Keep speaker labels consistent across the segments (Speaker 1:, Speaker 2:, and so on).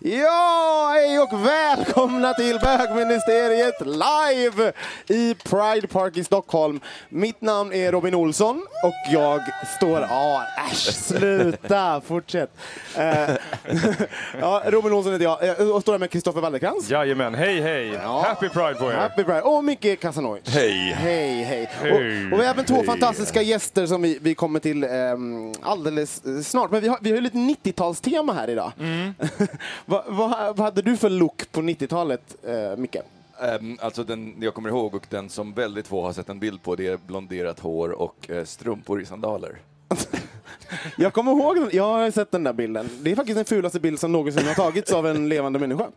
Speaker 1: Ja, hej och välkomna till bögministeriet live i Pride Park i Stockholm. Mitt namn är Robin Olsson och jag står... Ja, äsch, sluta, fortsätt. Eh, ja, Robin Olsson heter jag Eh, och står här med Kristoffer Wallercrantz.
Speaker 2: Jajamän, hej hej! Happy Pride på er!
Speaker 1: Happy Pride. Och Micke Casanoi.
Speaker 2: Hej.
Speaker 1: Hej, hej.
Speaker 2: Hej.
Speaker 1: Och, och vi har även två
Speaker 2: Hej.
Speaker 1: fantastiska gäster som vi, vi kommer till ehm, alldeles eh, snart. Men vi har, vi har lite 90-talstema här idag.
Speaker 2: Mm.
Speaker 1: vad, vad, vad hade du för look på 90-talet, eh, Micke?
Speaker 3: Ehm, alltså den jag kommer ihåg och den som väldigt få har sett en bild på det är blonderat hår och eh, strumpor i sandaler.
Speaker 1: Jag kommer ihåg den. Jag har sett den där bilden. Det är faktiskt den fulaste bild som någonsin har tagits av en levande människa.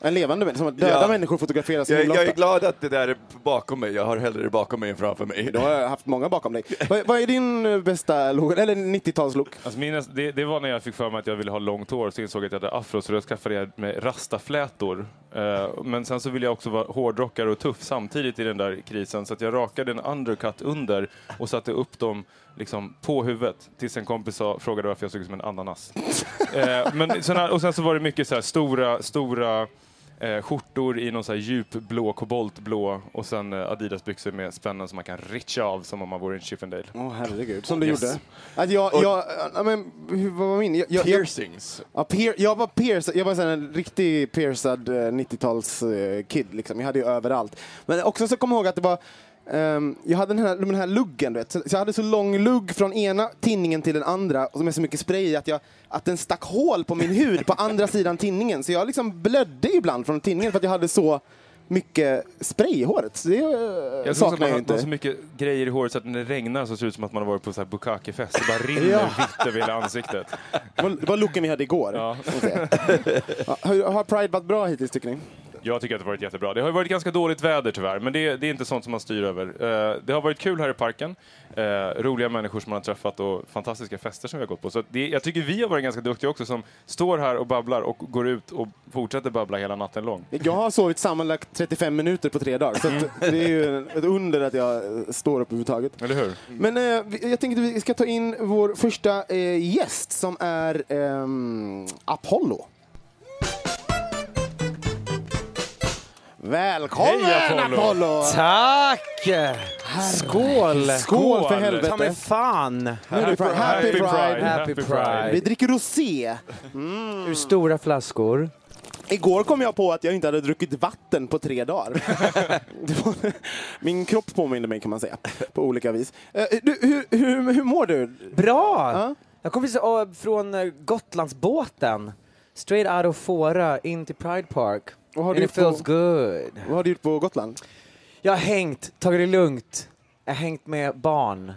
Speaker 1: En levande människa, som att döda
Speaker 3: Ja.
Speaker 1: människor fotograferas
Speaker 3: Jag, jag är glad att det där är bakom mig. Jag har hellre det bakom mig än framför mig.
Speaker 1: Då har jag haft många bakom dig. vad, vad är din eh, bästa look, eller 90-talslook?
Speaker 2: Alltså det, det var när jag fick för mig att jag ville ha långt hår, så insåg jag att jag hade afro, så då skaffade jag med rastaflätor. Eh, men sen så ville jag också vara hårdrockare och tuff samtidigt i den där krisen, så att jag rakade en undercut under och satte upp dem liksom på huvudet tills en kompis sa, frågade varför jag såg ut som en ananas. eh, men såna, och sen så var det mycket så här stora, stora eh, skjortor i någon så här djupblå, koboltblå och sen eh, Adidas-byxor med spännen som man kan ritcha av som om man vore en Chippendale.
Speaker 1: Åh herregud, som du
Speaker 2: Yes.
Speaker 1: gjorde. Att jag, jag, ja, men, hur, vad var min? Jag, jag, jag,
Speaker 3: Piercings.
Speaker 1: ja, pier, jag var piercad, jag var en riktig piercad eh, 90-tals-kid. liksom. Jag hade ju överallt. Men också så kom jag ihåg att det var ehm, jag hade den här, den här luggen, du vet. Så, så jag hade så lång lugg från ena tinningen till den andra och med så mycket spray i att, jag, att den stack hål på min hud på andra sidan tinningen. Så jag liksom blödde ibland från tinningen för att jag hade så mycket spray i håret. Så det eh,
Speaker 2: Jag tror att
Speaker 1: saknar
Speaker 2: man
Speaker 1: jag
Speaker 2: har, man har så
Speaker 1: inte.
Speaker 2: mycket grejer i håret så att när det regnar så ser det ut som att man har varit på så här bukake-fest. Det bara rinner
Speaker 1: Ja.
Speaker 2: vitt över hela ansiktet.
Speaker 1: Det var, det var looken vi hade igår.
Speaker 2: Ja.
Speaker 1: Ja, har, har Pride varit bra hittills tycker ni?
Speaker 2: Jag tycker att det har varit jättebra. Det har varit ganska dåligt väder tyvärr, men det, det är inte sånt som man styr över. Eh, det har varit kul här i parken. Eh, roliga människor som man har träffat och fantastiska fester som vi har gått på. Så det, jag tycker vi har varit ganska duktiga också som står här och babblar och går ut och fortsätter babbla hela natten lång.
Speaker 1: Jag har sovit sammanlagt 35 minuter på tre dagar, så att det är ju ett under att jag står upp överhuvudtaget.
Speaker 2: Eller hur?
Speaker 1: Men eh, jag tänkte att vi ska ta in vår första eh, gäst som är ehm, Apollo. Välkommen
Speaker 2: Hej, Apollo.
Speaker 1: Apollo!
Speaker 4: Tack! Skål!
Speaker 1: Skål för helvete!
Speaker 4: Ta mig fan!
Speaker 1: Är det Pride. Happy Pride!
Speaker 4: Happy Pride.
Speaker 1: Vi dricker rosé.
Speaker 4: Ur stora flaskor.
Speaker 1: Igår kom jag på att jag inte hade druckit vatten på tre dagar. Det var, min kropp påminner mig kan man säga, på olika vis. Eh, Du, hur, hur, hur mår du?
Speaker 4: Bra!
Speaker 1: Ja.
Speaker 4: Jag kom precis äh, från eh, Gotlandsbåten. Straight out of Fåra in till Pride Park.
Speaker 1: Vad har,
Speaker 4: And
Speaker 1: du
Speaker 4: it
Speaker 1: gjort
Speaker 4: feels
Speaker 1: på,
Speaker 4: good.
Speaker 1: vad har du gjort på Gotland?
Speaker 4: Jag har hängt, tagit det lugnt. Jag har hängt med barn.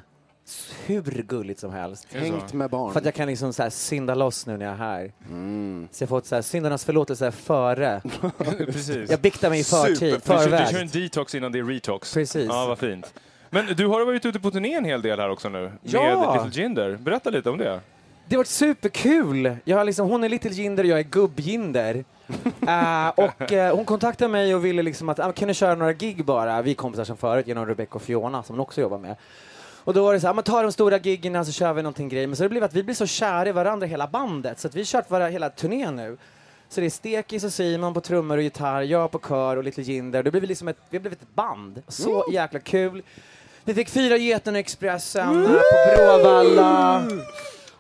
Speaker 4: Hur gulligt som helst.
Speaker 1: Hängt med barn.
Speaker 4: För att jag kan liksom så här synda loss nu när jag är här.
Speaker 1: Mm.
Speaker 4: Så jag har fått så här syndarnas förlåtelse före.
Speaker 2: Precis.
Speaker 4: Jag biktar mig i förtid,
Speaker 2: Du kör, du kör en
Speaker 4: förväg.
Speaker 2: detox innan det är retox.
Speaker 4: Precis.
Speaker 2: Ja, vad fint. Men du har varit ute på turné en hel del här också nu.
Speaker 4: Ja.
Speaker 2: Med Little Jinder. Berätta lite om det.
Speaker 4: Det har varit superkul! Jag har liksom, hon är Little Jinder och jag är Gubb-Jinder. Eh, och eh, hon kontaktade mig och ville liksom att, ah, kan du köra några gig bara? Vi är kompisar som förut genom Rebecca och Fiona som hon också jobbar med. Och då var det så här, men ta de stora giggen så kör vi någonting grej. Men så det blev att vi blir så kära i varandra hela bandet så att vi har kört våra, hela turnén nu. Så det är Stekis och Simon på trummor och gitarr, jag på kör och Little Jinder. Det blev liksom ett, vi har blivit ett band. Så jäkla kul. Vi fick fira Geten och Expressen eh, på Bråvalla.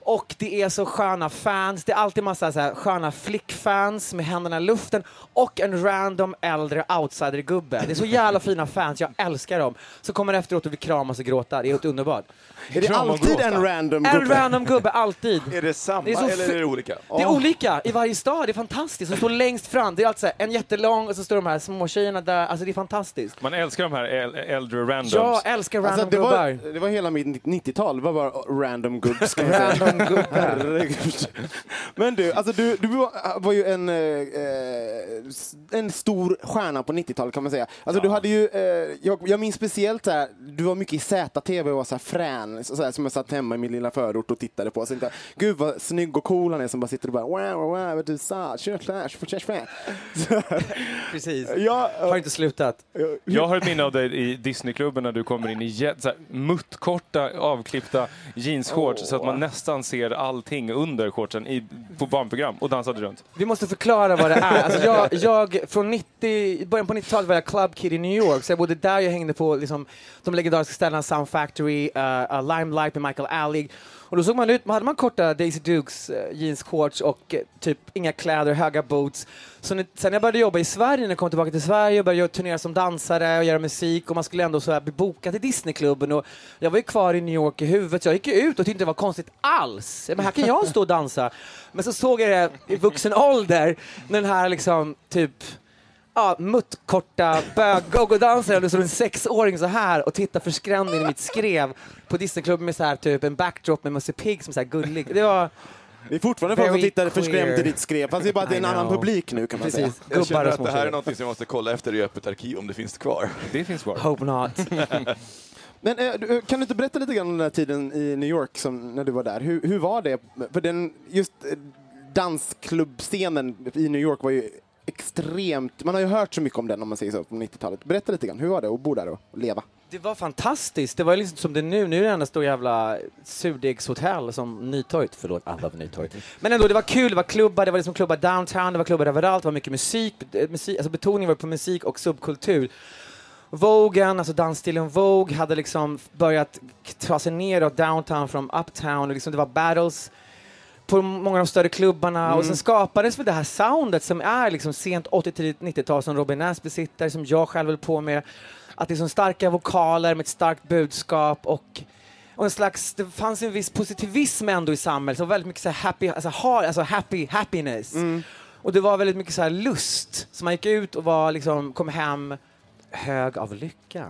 Speaker 4: Och det är så sköna fans. Det är alltid massa så här sköna flickfans med händerna i luften och en random äldre outsider-gubbe. Det är så jävla fina fans. Jag älskar dem. Så kommer efteråt och vill kramas och gråta. Det är helt underbart.
Speaker 1: Är det
Speaker 2: Kram och
Speaker 1: alltid
Speaker 2: gråta.
Speaker 1: en random
Speaker 4: En
Speaker 1: gubbe?
Speaker 4: random gubbe, alltid.
Speaker 3: Är det samma
Speaker 4: Det är så
Speaker 3: eller är det olika?
Speaker 4: Det är olika i varje stad, det är fantastiskt. De står längst fram, det är alltså en jättelång och så står de här små tjejerna där. Alltså det är fantastiskt.
Speaker 2: Man älskar de här äl- äldre randoms.
Speaker 4: Jag älskar random
Speaker 1: Alltså, det, var,
Speaker 4: gubbar.
Speaker 1: det var hela mitt 90-tal, det var bara random gubbs kan jag säga.
Speaker 4: Gubbar.
Speaker 1: Herregud. Men du, alltså du, du var, var ju en, eh, eh, en stor stjärna på 90-talet kan man säga. Alltså du hade ju, eh, jag, jag minns speciellt så här, du var mycket i ZTV och var så här frän, så här, som jag satt hemma i min lilla förort och tittade på. Så tänkte jag, Gud vad snygg och cool han är som bara sitter och bara wow, wow, wow, vad du sa, kör kör
Speaker 4: Precis.
Speaker 1: Ja,
Speaker 4: Har inte slutat.
Speaker 2: Jag har ett minne av dig i Disneyklubben när du kommer in i jät- så här, muttkorta, avklippta jeansshorts så att man nästan ser allting under shortsen i, på barnprogram och dansade runt.
Speaker 4: Vi måste förklara vad det är. Alltså jag, jag, från 90, början på 90-talet var jag club kid i New York, så jag bodde där, jag hängde på liksom, de legendariska ställena Sound Factory, uh, uh, Limelight med Michael Allig. Och då såg man ut, hade man korta Daisy Dukes eh, uh, jeansshorts och eh, typ inga kläder, höga boots. Så när, sen när jag började jobba i Sverige, när jag kom tillbaka till Sverige och började turnera som dansare och göra musik och man skulle ändå så här bli bokad till Disneyklubben och jag var ju kvar i New York i huvudet så jag gick ut och tyckte det var konstigt alls. Men här kan jag stå och dansa. Men så såg jag det i vuxen ålder, när den här liksom typ ja, muttkorta bög-go-go-dansaren och så en sexåring så här och tittar förskrämd in i mitt skrev på Disneyklubben med så här typ en backdrop med Musse Pigg som så här gullig. Det var
Speaker 1: Det är fortfarande folk som tittar förskrämt i ditt skrev, fast det är bara att det är en annan publik nu kan man säga.
Speaker 4: precis
Speaker 3: Jag känner att det här är något som jag måste kolla efter i öppet arkiv om det finns kvar.
Speaker 2: Det finns kvar.
Speaker 4: Hope not.
Speaker 1: Men eh, du, kan du inte berätta lite grann om den här tiden i New York som, när du var där? Hur, hur var det? För den, just eh, dansklubbscenen i New York var ju extremt, man har ju hört så mycket om den om man säger så, på 90-talet. Berätta lite grann, hur var det att bo där och leva?
Speaker 4: Det var fantastiskt. Det var liksom som det är nu. Nu är det enda stor jävla surdegshotell som Nytorget. Förlåt, alla på Nytorget. Men ändå, det var kul. Det var klubbar, det var liksom klubbar downtown, det var klubbar överallt. Det var mycket musik. Eh, musik alltså betoningen var på musik och subkultur. Vogen, alltså dansstilen Vogue, hade liksom börjat ta sig neråt downtown från uptown. Och liksom det var battles på många av de större klubbarna. Och sen skapades väl det här soundet som är liksom sent 80 tidigt 90-tal som Robin Nass besitter, som jag själv höll på med. Att det är så starka vokaler med ett starkt budskap och, och en slags, det fanns en viss positivism ändå i samhället, så väldigt mycket så happy, alltså, ha, alltså happy, happiness. Och det var väldigt mycket så lust, så man gick ut och var liksom, kom hem hög av lycka.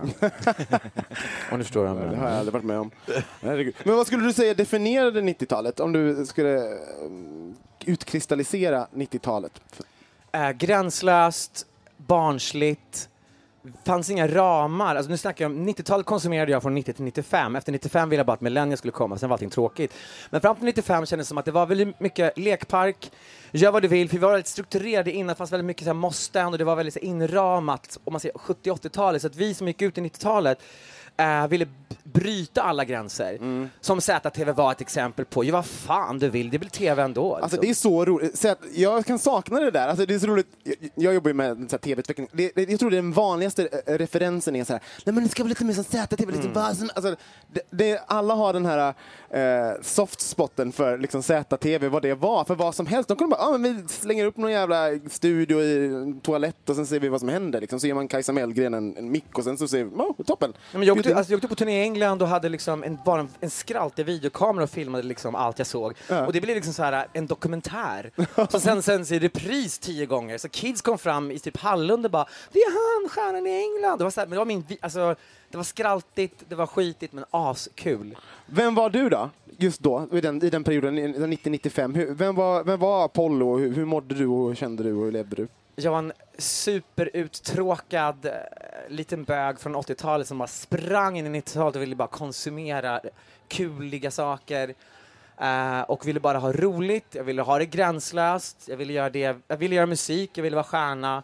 Speaker 4: Om du förstår vad jag
Speaker 1: Det
Speaker 4: menar.
Speaker 1: har jag aldrig varit med om. Herregud. Men vad skulle du säga definierade 90-talet? Om du skulle eh, utkristallisera 90-talet?
Speaker 4: Eh, gränslöst, barnsligt, fanns inga ramar. Alltså nu snackar jag om 90-talet konsumerade jag från 90 till 95. Efter 95 ville jag bara att millennium skulle komma, sen var allting tråkigt. Men fram till 95 kändes det som att det var väldigt mycket lekpark, gör vad du vill, för vi var väldigt strukturerade innan, det fanns väldigt mycket så här måsten och det var väldigt så här inramat, om man säger 70-80-talet, så att vi som gick ut i 90-talet eh, ville bryta alla gränser. Som ZTV var ett exempel på. Ja, vad fan du vill, det blir TV ändå.
Speaker 1: Alltså
Speaker 4: liksom.
Speaker 1: det är så roligt. Så jag kan sakna det där. Alltså, det är så roligt. Jag, jag jobbar ju med tv-utveckling. Jag tror det den vanligaste eh, referensen är så här, nej men det ska vara lite mer som ZTV, lite basen. Alltså, det, det, alla har den här eh, softspotten för liksom, ZTV, vad det var, för vad som helst. De kunde bara, ah, men vi slänger upp någon jävla studio i toalett och sen ser vi vad som händer. Liksom. Så ger man Kajsa Mellgren en, en mick och sen så ser vi, oh, toppen.
Speaker 4: Nej, men jag, åkte, alltså, jag åkte på turné i England och hade liksom en, bara en, en skraltig videokamera och filmade liksom allt jag såg. Och det blev liksom så här en dokumentär som sen sänds i repris tio gånger. Så kids kom fram i typ Hallunda och bara “Det är han, stjärnan i England”. Det var, så här, men det var min, alltså, det var skraltigt, det var skitigt men askul.
Speaker 1: Vem var du då, just då, i den, i den perioden, i 90-95? Hur- Vem var, vem var Apollo? Hur, hur mådde du och hur kände du och hur levde du?
Speaker 4: Jag var en superuttråkad eh, liten bög från 80-talet som bara sprang in i 90-talet och ville bara konsumera kuliga saker. Uh, och ville bara ha roligt, jag ville ha det gränslöst, jag ville göra, det, jag ville göra musik, jag ville vara stjärna.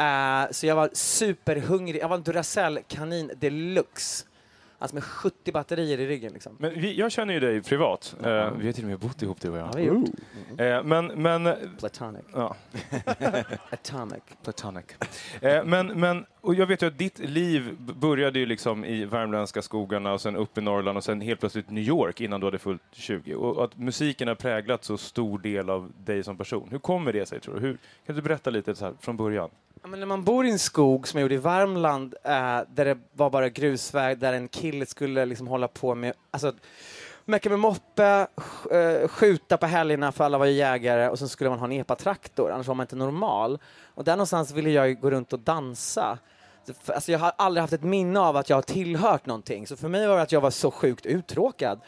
Speaker 4: Uh, så jag var superhungrig, jag var en Duracell-kanin deluxe. Alltså med 70 batterier i ryggen liksom.
Speaker 2: Men vi, jag känner ju dig privat. Eh, vi har till och med bott ihop du och
Speaker 4: Ja,
Speaker 2: jag.
Speaker 4: vi har gjort.
Speaker 2: Eh, men, men,
Speaker 4: Platonic.
Speaker 2: ja,
Speaker 4: Atomic.
Speaker 2: platonic. Eh, men, men, och jag vet ju att ditt liv började ju liksom i värmländska skogarna och sen upp i Norrland och sen helt plötsligt New York innan du hade fullt 20. Och att musiken har präglat så stor del av dig som person. Hur kommer det sig tror du? Hur, kan du berätta lite så här från början?
Speaker 4: Ja, men när man bor i en skog, som jag gjorde i Värmland, eh, där det var bara grusväg, där en kille skulle liksom hålla på med, alltså, mecka med moppe, sk- eh, skjuta på helgerna för alla var ju jägare och sen skulle man ha en epatraktor, annars var man inte normal. Och där någonstans ville jag ju gå runt och dansa. Så för- Alltså jag har aldrig haft ett minne av att jag har tillhört någonting, så för mig var det att jag var så sjukt uttråkad.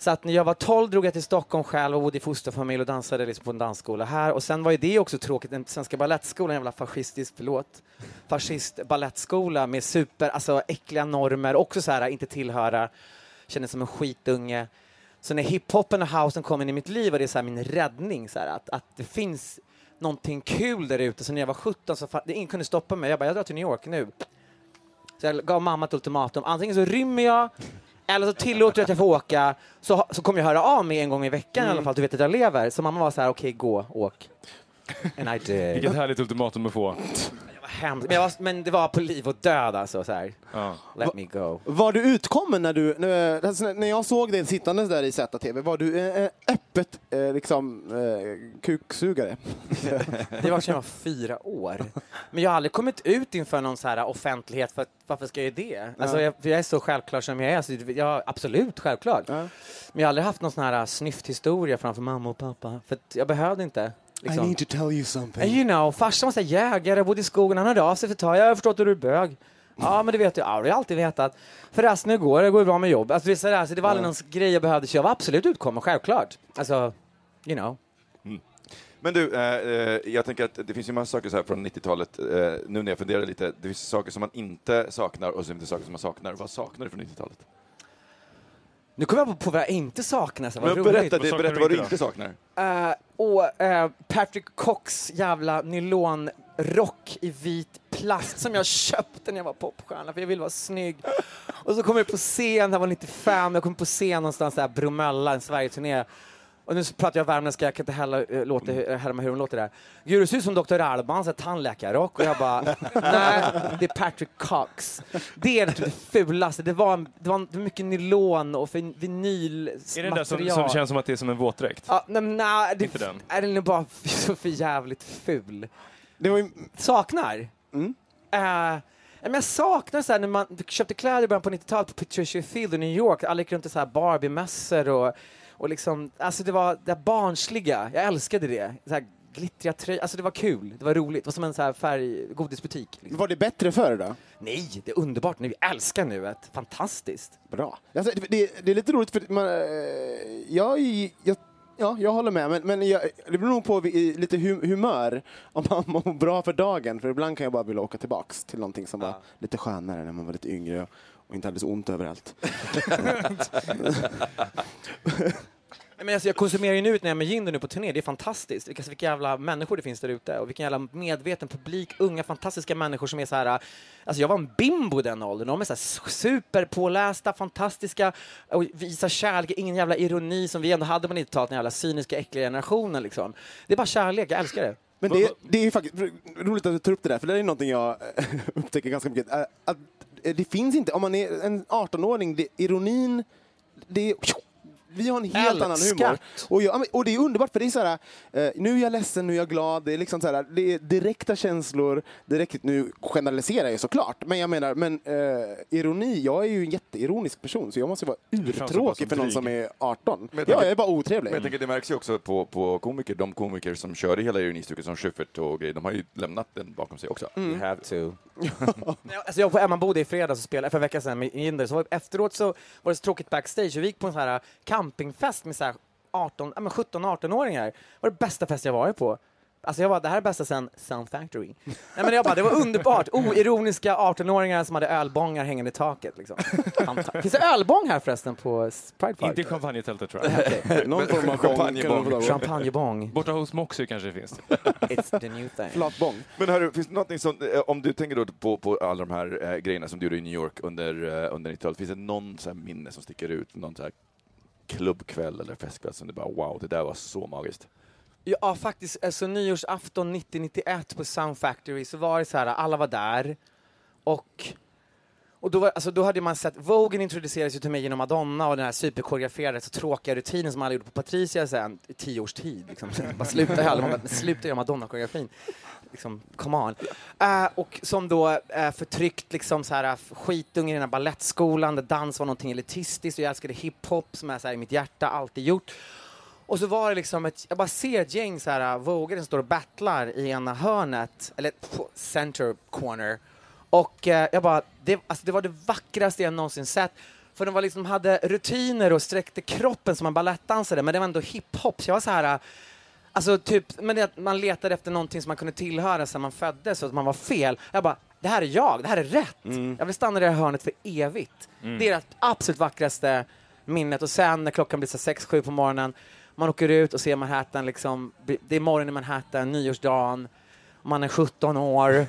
Speaker 4: Så att när jag var 12 drog jag till Stockholm själv och bodde i fosterfamilj och dansade liksom på en dansskola här. Och sen var ju det också tråkigt, den svenska balettskolan, jävla fascistisk, förlåt, fascist balettskola med super, alltså äckliga normer, också så här inte tillhöra, kändes som en skitunge. Så när hiphopen och housen kom in i mitt liv var det så här min räddning, så här, att, att det finns någonting kul där ute. Så när jag var 17 så det ingen kunde stoppa mig. Jag bara, jag drar till New York nu. Så jag gav mamma ett ultimatum. Antingen så rymmer jag eller så tillåter jag att jag får åka. Så, så kommer jag höra av mig en gång i veckan i alla fall. Du vet att jag lever. Så mamma var så här, okej gå, åk. And I did.
Speaker 2: Vilket härligt ultimatum att få.
Speaker 4: Hemskt. Men, jag var, men det var på liv och död alltså. Så här.
Speaker 2: Ja.
Speaker 4: Let me go.
Speaker 1: Var du utkommen när du, när, alltså, när jag såg dig sittandes där i ZTV, var du eh, öppet eh, liksom eh, kuksugare?
Speaker 4: Det var sedan jag var fyra år. Men jag har aldrig kommit ut inför någon så här offentlighet. För varför ska jag det? Alltså, jag, för jag är så självklar som jag är. Så jag, absolut, självklart.
Speaker 1: Ja.
Speaker 4: Men jag har aldrig haft någon sån här snyfthistoria framför mamma och pappa. För jag behövde inte. Liksom.
Speaker 1: to tell you something.
Speaker 4: And you know, farsan var så jägare, bodde i skogen, han hörde av sig för ett tag. Jag har förstått att du är bög. Ja, men det vet jag. Ja, det har jag alltid vetat. Förresten, hur går det? Går det bra med jobb? Alltså, det, är så där, så det var aldrig någon grej jag behövde. Så jag var absolut utkommen, självklart. Alltså, you know.
Speaker 3: Men du, eh, eh, jag tänker att det finns ju massa saker så här från 90-talet, eh, nu när jag funderar lite, det finns saker som man inte saknar och så finns det saker som man saknar. Vad saknar du från 90-talet?
Speaker 4: Nu kommer jag på, på vad jag inte saknar. Så vad
Speaker 3: Men
Speaker 4: roligt.
Speaker 3: berätta, det, berätta vad du
Speaker 2: inte
Speaker 3: inte saknar.
Speaker 4: Eh, och eh, Patrick Cox jävla nylonrock i vit plast som jag köpte när jag var popstjärna för jag ville vara snygg. Och så kom jag på scen, det här var 95, jag kom på scen någonstans där, Bromölla, en Sverigeturné. Och nu pratar jag värmländska, jag kan inte heller uh, låta, härma hur hon låter där. Gud, du ser ut som Dr. Alban, så tandläkarrock. Och jag bara, nej, det är Patrick Cox. Det är typ det fulaste. Det var, det var mycket nylon och vinylmaterial.
Speaker 2: Är det den där som, som känns som att det är som en våtdräkt?
Speaker 4: Ja, nej, nej, det,
Speaker 2: Inte den.
Speaker 4: Är den är bara så för jävligt ful.
Speaker 1: Det var ju,
Speaker 4: Saknar?
Speaker 1: Mm.
Speaker 4: Eh, men jag saknar så här, när man köpte kläder i början på 90-talet på Patricia Field i New York. Alla gick runt i så här Barbie-mässor och, och liksom, alltså det var det barnsliga. Jag älskade det. Så här glittriga tröjor. Alltså det var kul. Det var roligt. Det var som en så här färg, godisbutik. Liksom.
Speaker 1: var det bättre förr då?
Speaker 4: Nej, det är underbart nu. Jag älskar nuet. Fantastiskt.
Speaker 1: Bra. Alltså, det, det, är lite roligt för man, eh, jag, jag, ja, jag håller med, men, men jag, det beror nog på lite hu, humör, om man mår bra för dagen. För ibland kan jag bara vilja åka tillbaks till någonting som var lite skönare när man var lite yngre och, och inte hade så ont överallt.
Speaker 4: Nej, Men alltså, jag konsumerar ju nuet när jag är med Jinder nu på turné. Det är fantastiskt. Vilka, vilka jävla människor det finns där ute. Och vilken jävla medveten publik. Unga fantastiska människor som är så här... Alltså jag var en bimbo den åldern. De är så här superpålästa, fantastiska och visar kärlek. Ingen jävla ironi som vi ändå hade på 90-talet. Den jävla cyniska, äckliga generationen liksom. Det är bara kärlek. Jag älskar det.
Speaker 1: Men det, det är ju faktiskt roligt att du tar upp det där, för det är någonting jag eh, upptäcker ganska mycket. Att det finns inte, om man är en 18-åring, det, ironin, det vi har en helt annan
Speaker 4: Älskat.
Speaker 1: humor. Och, jag, och det är underbart för det är så här, eh, nu är jag ledsen, nu är jag glad. Det är liksom så här, det är direkta känslor. Direkt, nu generaliserar jag såklart, men jag menar, men eh, ironi, jag är ju en jätteironisk person så jag måste vara urtråkig för någon
Speaker 2: dryg.
Speaker 1: som är 18.
Speaker 3: Men jag
Speaker 1: Ja,
Speaker 3: tänker-
Speaker 1: jag är bara otrevlig.
Speaker 3: Men jag tänker, det märks ju också på, på komiker, de komiker som körde hela ironistycket som Schyffert och grejer, de har ju lämnat den bakom sig också.
Speaker 4: You have to. Alltså jag var på Emmaboda i fredags och spelade för en vecka sedan med Jinder. Så var- efteråt så var det så tråkigt backstage. Vi gick på en sån här eh, campingfest med så här 18, 17-18-åringar. Det var det bästa fest jag varit på. Alltså jag bara, det här är bästa sen Sound Factory. Nej men jag bara, det var underbart. Oironiska 18-åringar som hade ölbångar hängande i taket. Liksom. Finns det ölbång här förresten på Pride Park?
Speaker 2: Inte i champagnetältet tror jag.
Speaker 1: Någon form av
Speaker 3: Champagnebång.
Speaker 1: bång.
Speaker 4: Champagnebång.
Speaker 2: Borta hos Moxie kanske det finns.
Speaker 4: It's the new thing.
Speaker 1: Flatbång.
Speaker 3: Men hörru, finns det någonting som, eh, om du tänker då på, på alla de här eh, grejerna som du gjorde i New York under, eh, under 90-talet, finns det någon så här minne som sticker ut? Någon så här klubbkväll eller festkväll som du bara wow, det där var så magiskt?
Speaker 4: Ja, faktiskt. Alltså, nyårsafton 90-91 på Sound Factory så var det så här, alla var där. Och, och då, var, alltså, då hade man sett, Vogue introducerades ju till mig genom Madonna och den här superkoreograferade, så tråkiga rutinen som alla gjorde på Patricia sen i tio års tid. Liksom. bara sluta göra, man bara, sluta göra Madonna-koreografin. Liksom, come on. Uh, och som då uh, förtryckt liksom så här eh, skitunge i den här balettskolan där dans var någonting elitistiskt och jag älskade hiphop som är så här i mitt hjärta, alltid gjort. Och så var det liksom ett, jag bara ser ett gäng så här vågare som står och battlar i ena hörnet, eller center corner. Och eh, jag bara, det, alltså det var det vackraste jag någonsin sett. För de var liksom, hade rutiner och sträckte kroppen som en balettdansare, men det var ändå hiphop. Så jag var så här, alltså typ, men det, man letade efter någonting som man kunde tillhöra sedan man föddes, så att man var fel. Jag bara, det här är jag, det här är rätt. Jag vill stanna i det här hörnet för evigt. Det är det absolut vackraste minnet. Och sen när klockan blir så 6-7 på morgonen, man åker ut och ser Manhattan, liksom, det är morgon i Manhattan, nyårsdagen, man är 17 år,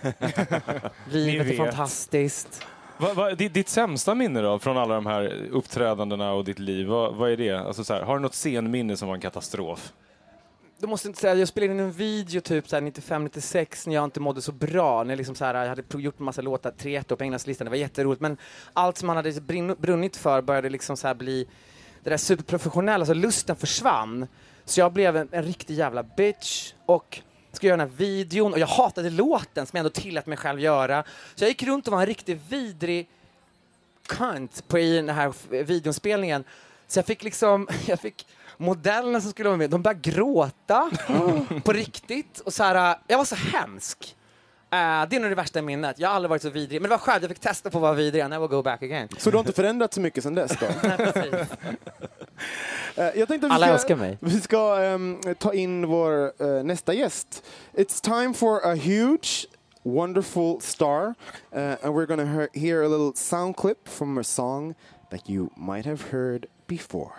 Speaker 4: livet är fantastiskt.
Speaker 2: Va, va, ditt, ditt sämsta minne då, från alla de här uppträdandena och ditt liv, vad, vad är det? Alltså, så här, har du något scenminne som var en katastrof?
Speaker 4: Du måste inte säga, jag spelade in en video typ 95-96 när jag inte mådde så bra. När jag, liksom så här, jag hade gjort en massa låtar, tre ettor på Englandslistan, det var jätteroligt. Men allt som man hade brunnit för började liksom så här bli det där superprofessionella, så lusten försvann. Så jag blev en, en riktig jävla bitch och skulle göra den här videon och jag hatade låten som jag ändå tillät mig själv göra. Så jag gick runt och var en riktigt vidrig cunt på i den här videonspelningen. Så jag fick liksom, jag fick modellerna som skulle vara med, de började gråta på riktigt. Och så här, jag var så hemsk. Äh, det är nog det värsta minnet. Jag har aldrig varit så vidrig. Men det var skönt, jag fick testa på att vara vidrig. I never go back again.
Speaker 1: Så du har inte förändrats så mycket sedan dess då? Eh, Jag tänkte att vi
Speaker 4: Alla
Speaker 1: ska,
Speaker 4: älskar mig.
Speaker 1: Vi ska ehm, ta in vår eh, nästa gäst. It's time for a huge, wonderful star. Uh, and we're gonna hear, hear a little sound clip from a song that you might have heard before.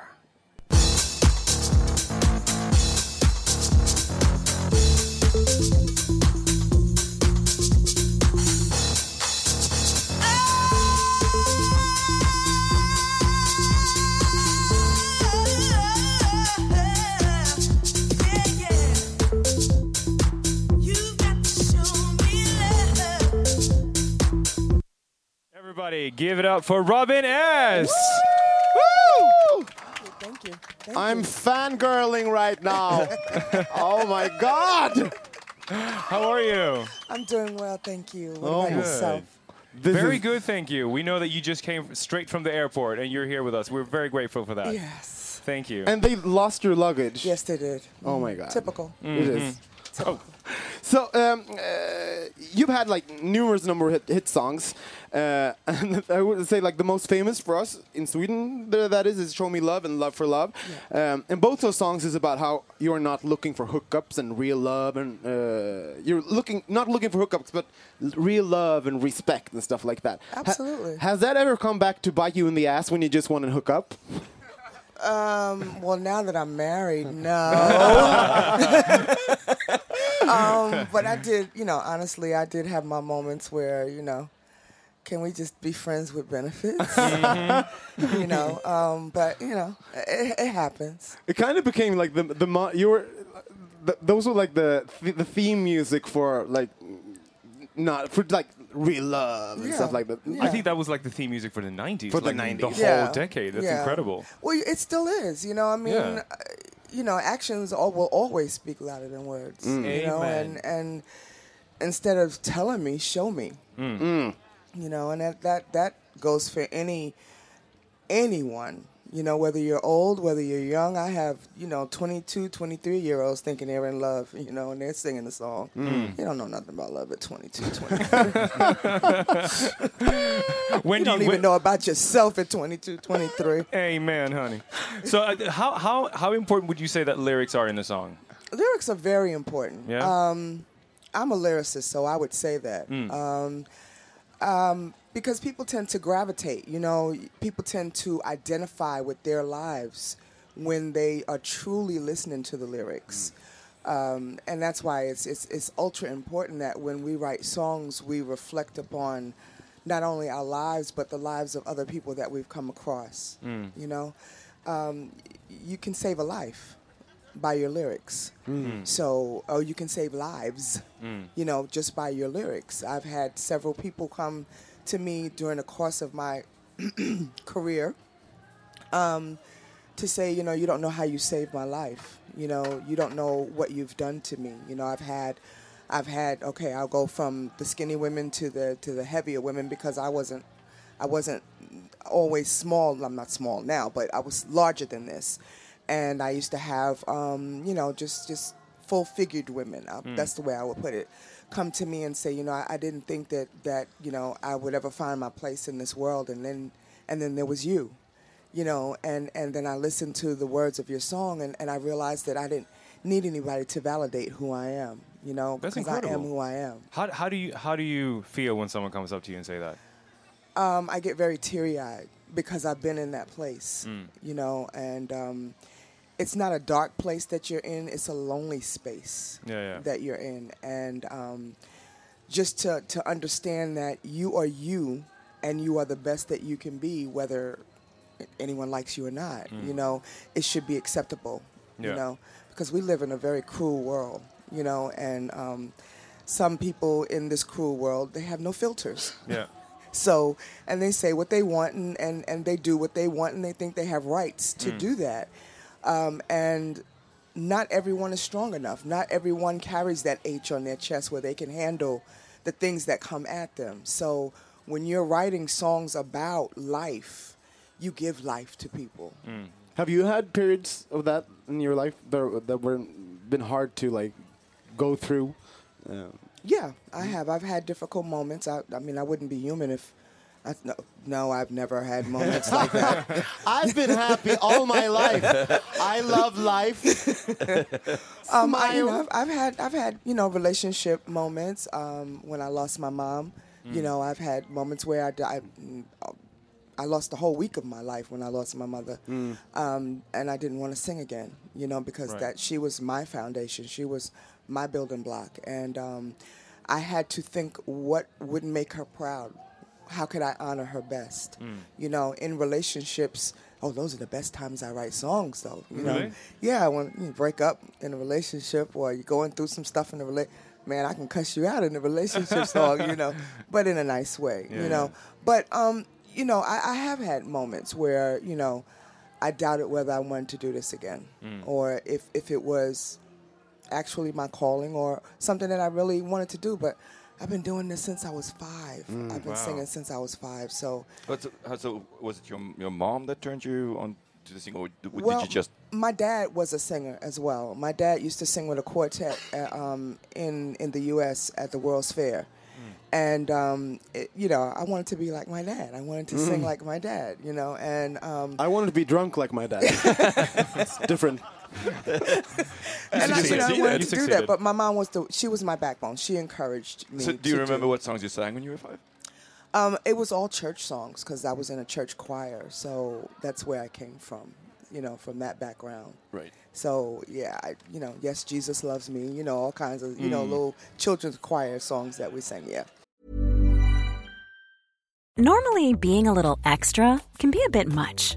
Speaker 2: Everybody, give it up for Robin S!
Speaker 5: Thank you. Thank
Speaker 1: I'm
Speaker 5: you.
Speaker 1: fangirling right now. oh my god!
Speaker 2: How are you?
Speaker 5: I'm doing well, thank you. What
Speaker 1: Oh,
Speaker 5: about
Speaker 1: good.
Speaker 5: yourself?
Speaker 1: This
Speaker 2: Very good, thank you. We know that you just came straight from the airport and you're here with us. We're very grateful for that.
Speaker 5: Yes.
Speaker 2: Thank you.
Speaker 1: And they lost your luggage.
Speaker 5: Yes, they did.
Speaker 1: Oh my god.
Speaker 5: Typical.
Speaker 1: It is. So um, uh, you've had like numerous number of hit, hit songs, uh, and I would say like the most famous for us in Sweden there, that is is "Show Me Love" and "Love for Love," um, and both those songs is about how you're not looking for hookups and real love, and uh, you're looking not looking for hookups, but real love and respect and stuff like that. Ha-
Speaker 5: Absolutely.
Speaker 1: has that ever come back to bite you in the ass when you just want to hook up?
Speaker 5: Um, well, now that I'm married, no. um, but I did, you know, honestly, I did have my moments where, you know, can we just be friends with benefits? you know, um, but, you know, it, it happens.
Speaker 1: It kind of became like the the mo- you were th- those were like the th- the theme music for like not for like real love and
Speaker 5: Yeah.
Speaker 1: stuff like that.
Speaker 5: Yeah.
Speaker 2: I think that was like the theme music for the 90s.
Speaker 1: For the
Speaker 2: like
Speaker 1: 90s.
Speaker 2: The whole
Speaker 5: Yeah.
Speaker 2: decade. That's
Speaker 5: Yeah.
Speaker 2: incredible.
Speaker 5: Well, it still is. You know, I mean,
Speaker 2: Yeah.
Speaker 5: uh, you know, actions all, will always speak louder than words. You know,
Speaker 2: Amen.
Speaker 5: and and instead of telling me, show me. You know, and that that that goes for any anyone. You know, whether you're old, whether you're young. I have, you know, 22, 23 year olds thinking they're in love, you know, and they're singing the song. They don't know nothing about love at 22, 23.
Speaker 2: When
Speaker 5: you
Speaker 2: do
Speaker 5: don't
Speaker 2: you,
Speaker 5: even
Speaker 2: when-
Speaker 5: know about yourself at 22, 23.
Speaker 2: Amen, honey. So, uh, how, how, how important would you say that lyrics are in the song?
Speaker 5: lyrics are very important.
Speaker 2: Yeah.
Speaker 5: Um, I'm a lyricist, so I would say that.
Speaker 2: Hmm.
Speaker 5: Um, um, because people tend to gravitate, you know, people tend to identify with their lives when they are truly listening to the lyrics. Um, and that's why it's, it's, it's ultra important that when we write songs, we reflect upon not only our lives, but the lives of other people that we've come across. You know, um, you can save a life by your lyrics. So, or you can save lives, you know, just by your lyrics. I've had several people come to me during the course of my career um, to say, you know, you don't know how you saved my life. You know, you don't know what you've done to me. You know, I've had, I've had. Okay, I'll go from the skinny women to the to the heavier women because I wasn't, I wasn't always small. I'm not small now, but I was larger than this, and I used to have, um, you know, just just full figured women. Uh, That's the way I would put it. Come to me and say, you know, I, I didn't think that that you know I would ever find my place in this world, and then and then there was you you know, and, and then I listened to the words of your song and, and I realized that I didn't need anybody to validate who I am, you know,
Speaker 2: That's
Speaker 5: because I am who I am.
Speaker 2: How, how do you how do you feel when someone comes up to you and say that?
Speaker 5: Um, I get very teary eyed because I've been in that place, you know, and um, it's not a dark place that you're in, it's a lonely space
Speaker 2: Yeah, yeah.
Speaker 5: that you're in. And um, just to, to understand that you are you and you are the best that you can be, whether anyone likes you or not, you know, it should be acceptable,
Speaker 2: Yeah.
Speaker 5: you know, because we live in a very cruel world, you know, and um, some people in this cruel world, they have no filters.
Speaker 2: Yeah.
Speaker 5: So, and they say what they want and, and, and they do what they want and they think they have rights to do that. Um, and not everyone is strong enough. Not everyone carries that H on their chest where they can handle the things that come at them. So, when you're writing songs about life, you give life to people.
Speaker 1: Have you had periods of that in your life that, that were been hard to like go through? Uh,
Speaker 5: Yeah, I have. I've had difficult moments. I, I mean, I wouldn't be human if. I, no, no, I've never had moments like that.
Speaker 1: I've been happy all my life. I love life.
Speaker 5: Um, I, you know, I've, I've had I've had you know relationship moments um, when I lost my mom.
Speaker 2: Mm.
Speaker 5: You know, I've had moments where I, I I lost the whole week of my life when I lost my mother, um, and I didn't want to sing again. You know, because
Speaker 2: Right.
Speaker 5: that she was my foundation, she was my building block, and um, I had to think what would make her proud. How could I honor her best? You know, in relationships. Oh, those are the best times I write songs, though. You know,
Speaker 2: Really?
Speaker 5: yeah, when you break up in a relationship or you're going through some stuff in the relationship, man, I can cuss you out in a relationship song, you know, but in a nice way,
Speaker 2: Yeah,
Speaker 5: you know. But, um, you know, I, I have had moments where, you know, I doubted whether I wanted to do this again
Speaker 2: Mm.
Speaker 5: or if, if it was actually my calling or something that I really wanted to do. But I've been doing this since I was five. I've been
Speaker 2: Wow.
Speaker 5: singing since I was five. So,
Speaker 3: But so, so was it your your mom that turned you on to the singing, or did,
Speaker 5: well,
Speaker 3: did you just?
Speaker 5: my dad was a singer as well. My dad used to sing with a quartet uh, um, in in the U.S. at the World's Fair, and um, it, you know, I wanted to be like my dad. I wanted to sing like my dad. You know, and um,
Speaker 1: I wanted to be drunk like my dad. it's different.
Speaker 5: and I, you know, I wanted
Speaker 2: You
Speaker 5: to do that. But my mom was the she was my backbone. She encouraged me.
Speaker 3: So do you
Speaker 5: to
Speaker 3: remember what songs you sang when you were five?
Speaker 5: Um, it was all church songs because I was in a church choir, so that's where I came from. You know, from that background.
Speaker 3: Right.
Speaker 5: So yeah, I, you know, yes, Jesus loves me. You know, all kinds of you know
Speaker 3: Mm.
Speaker 5: little children's choir songs that we sang. Yeah.
Speaker 6: Normally, being a little extra can be a bit much,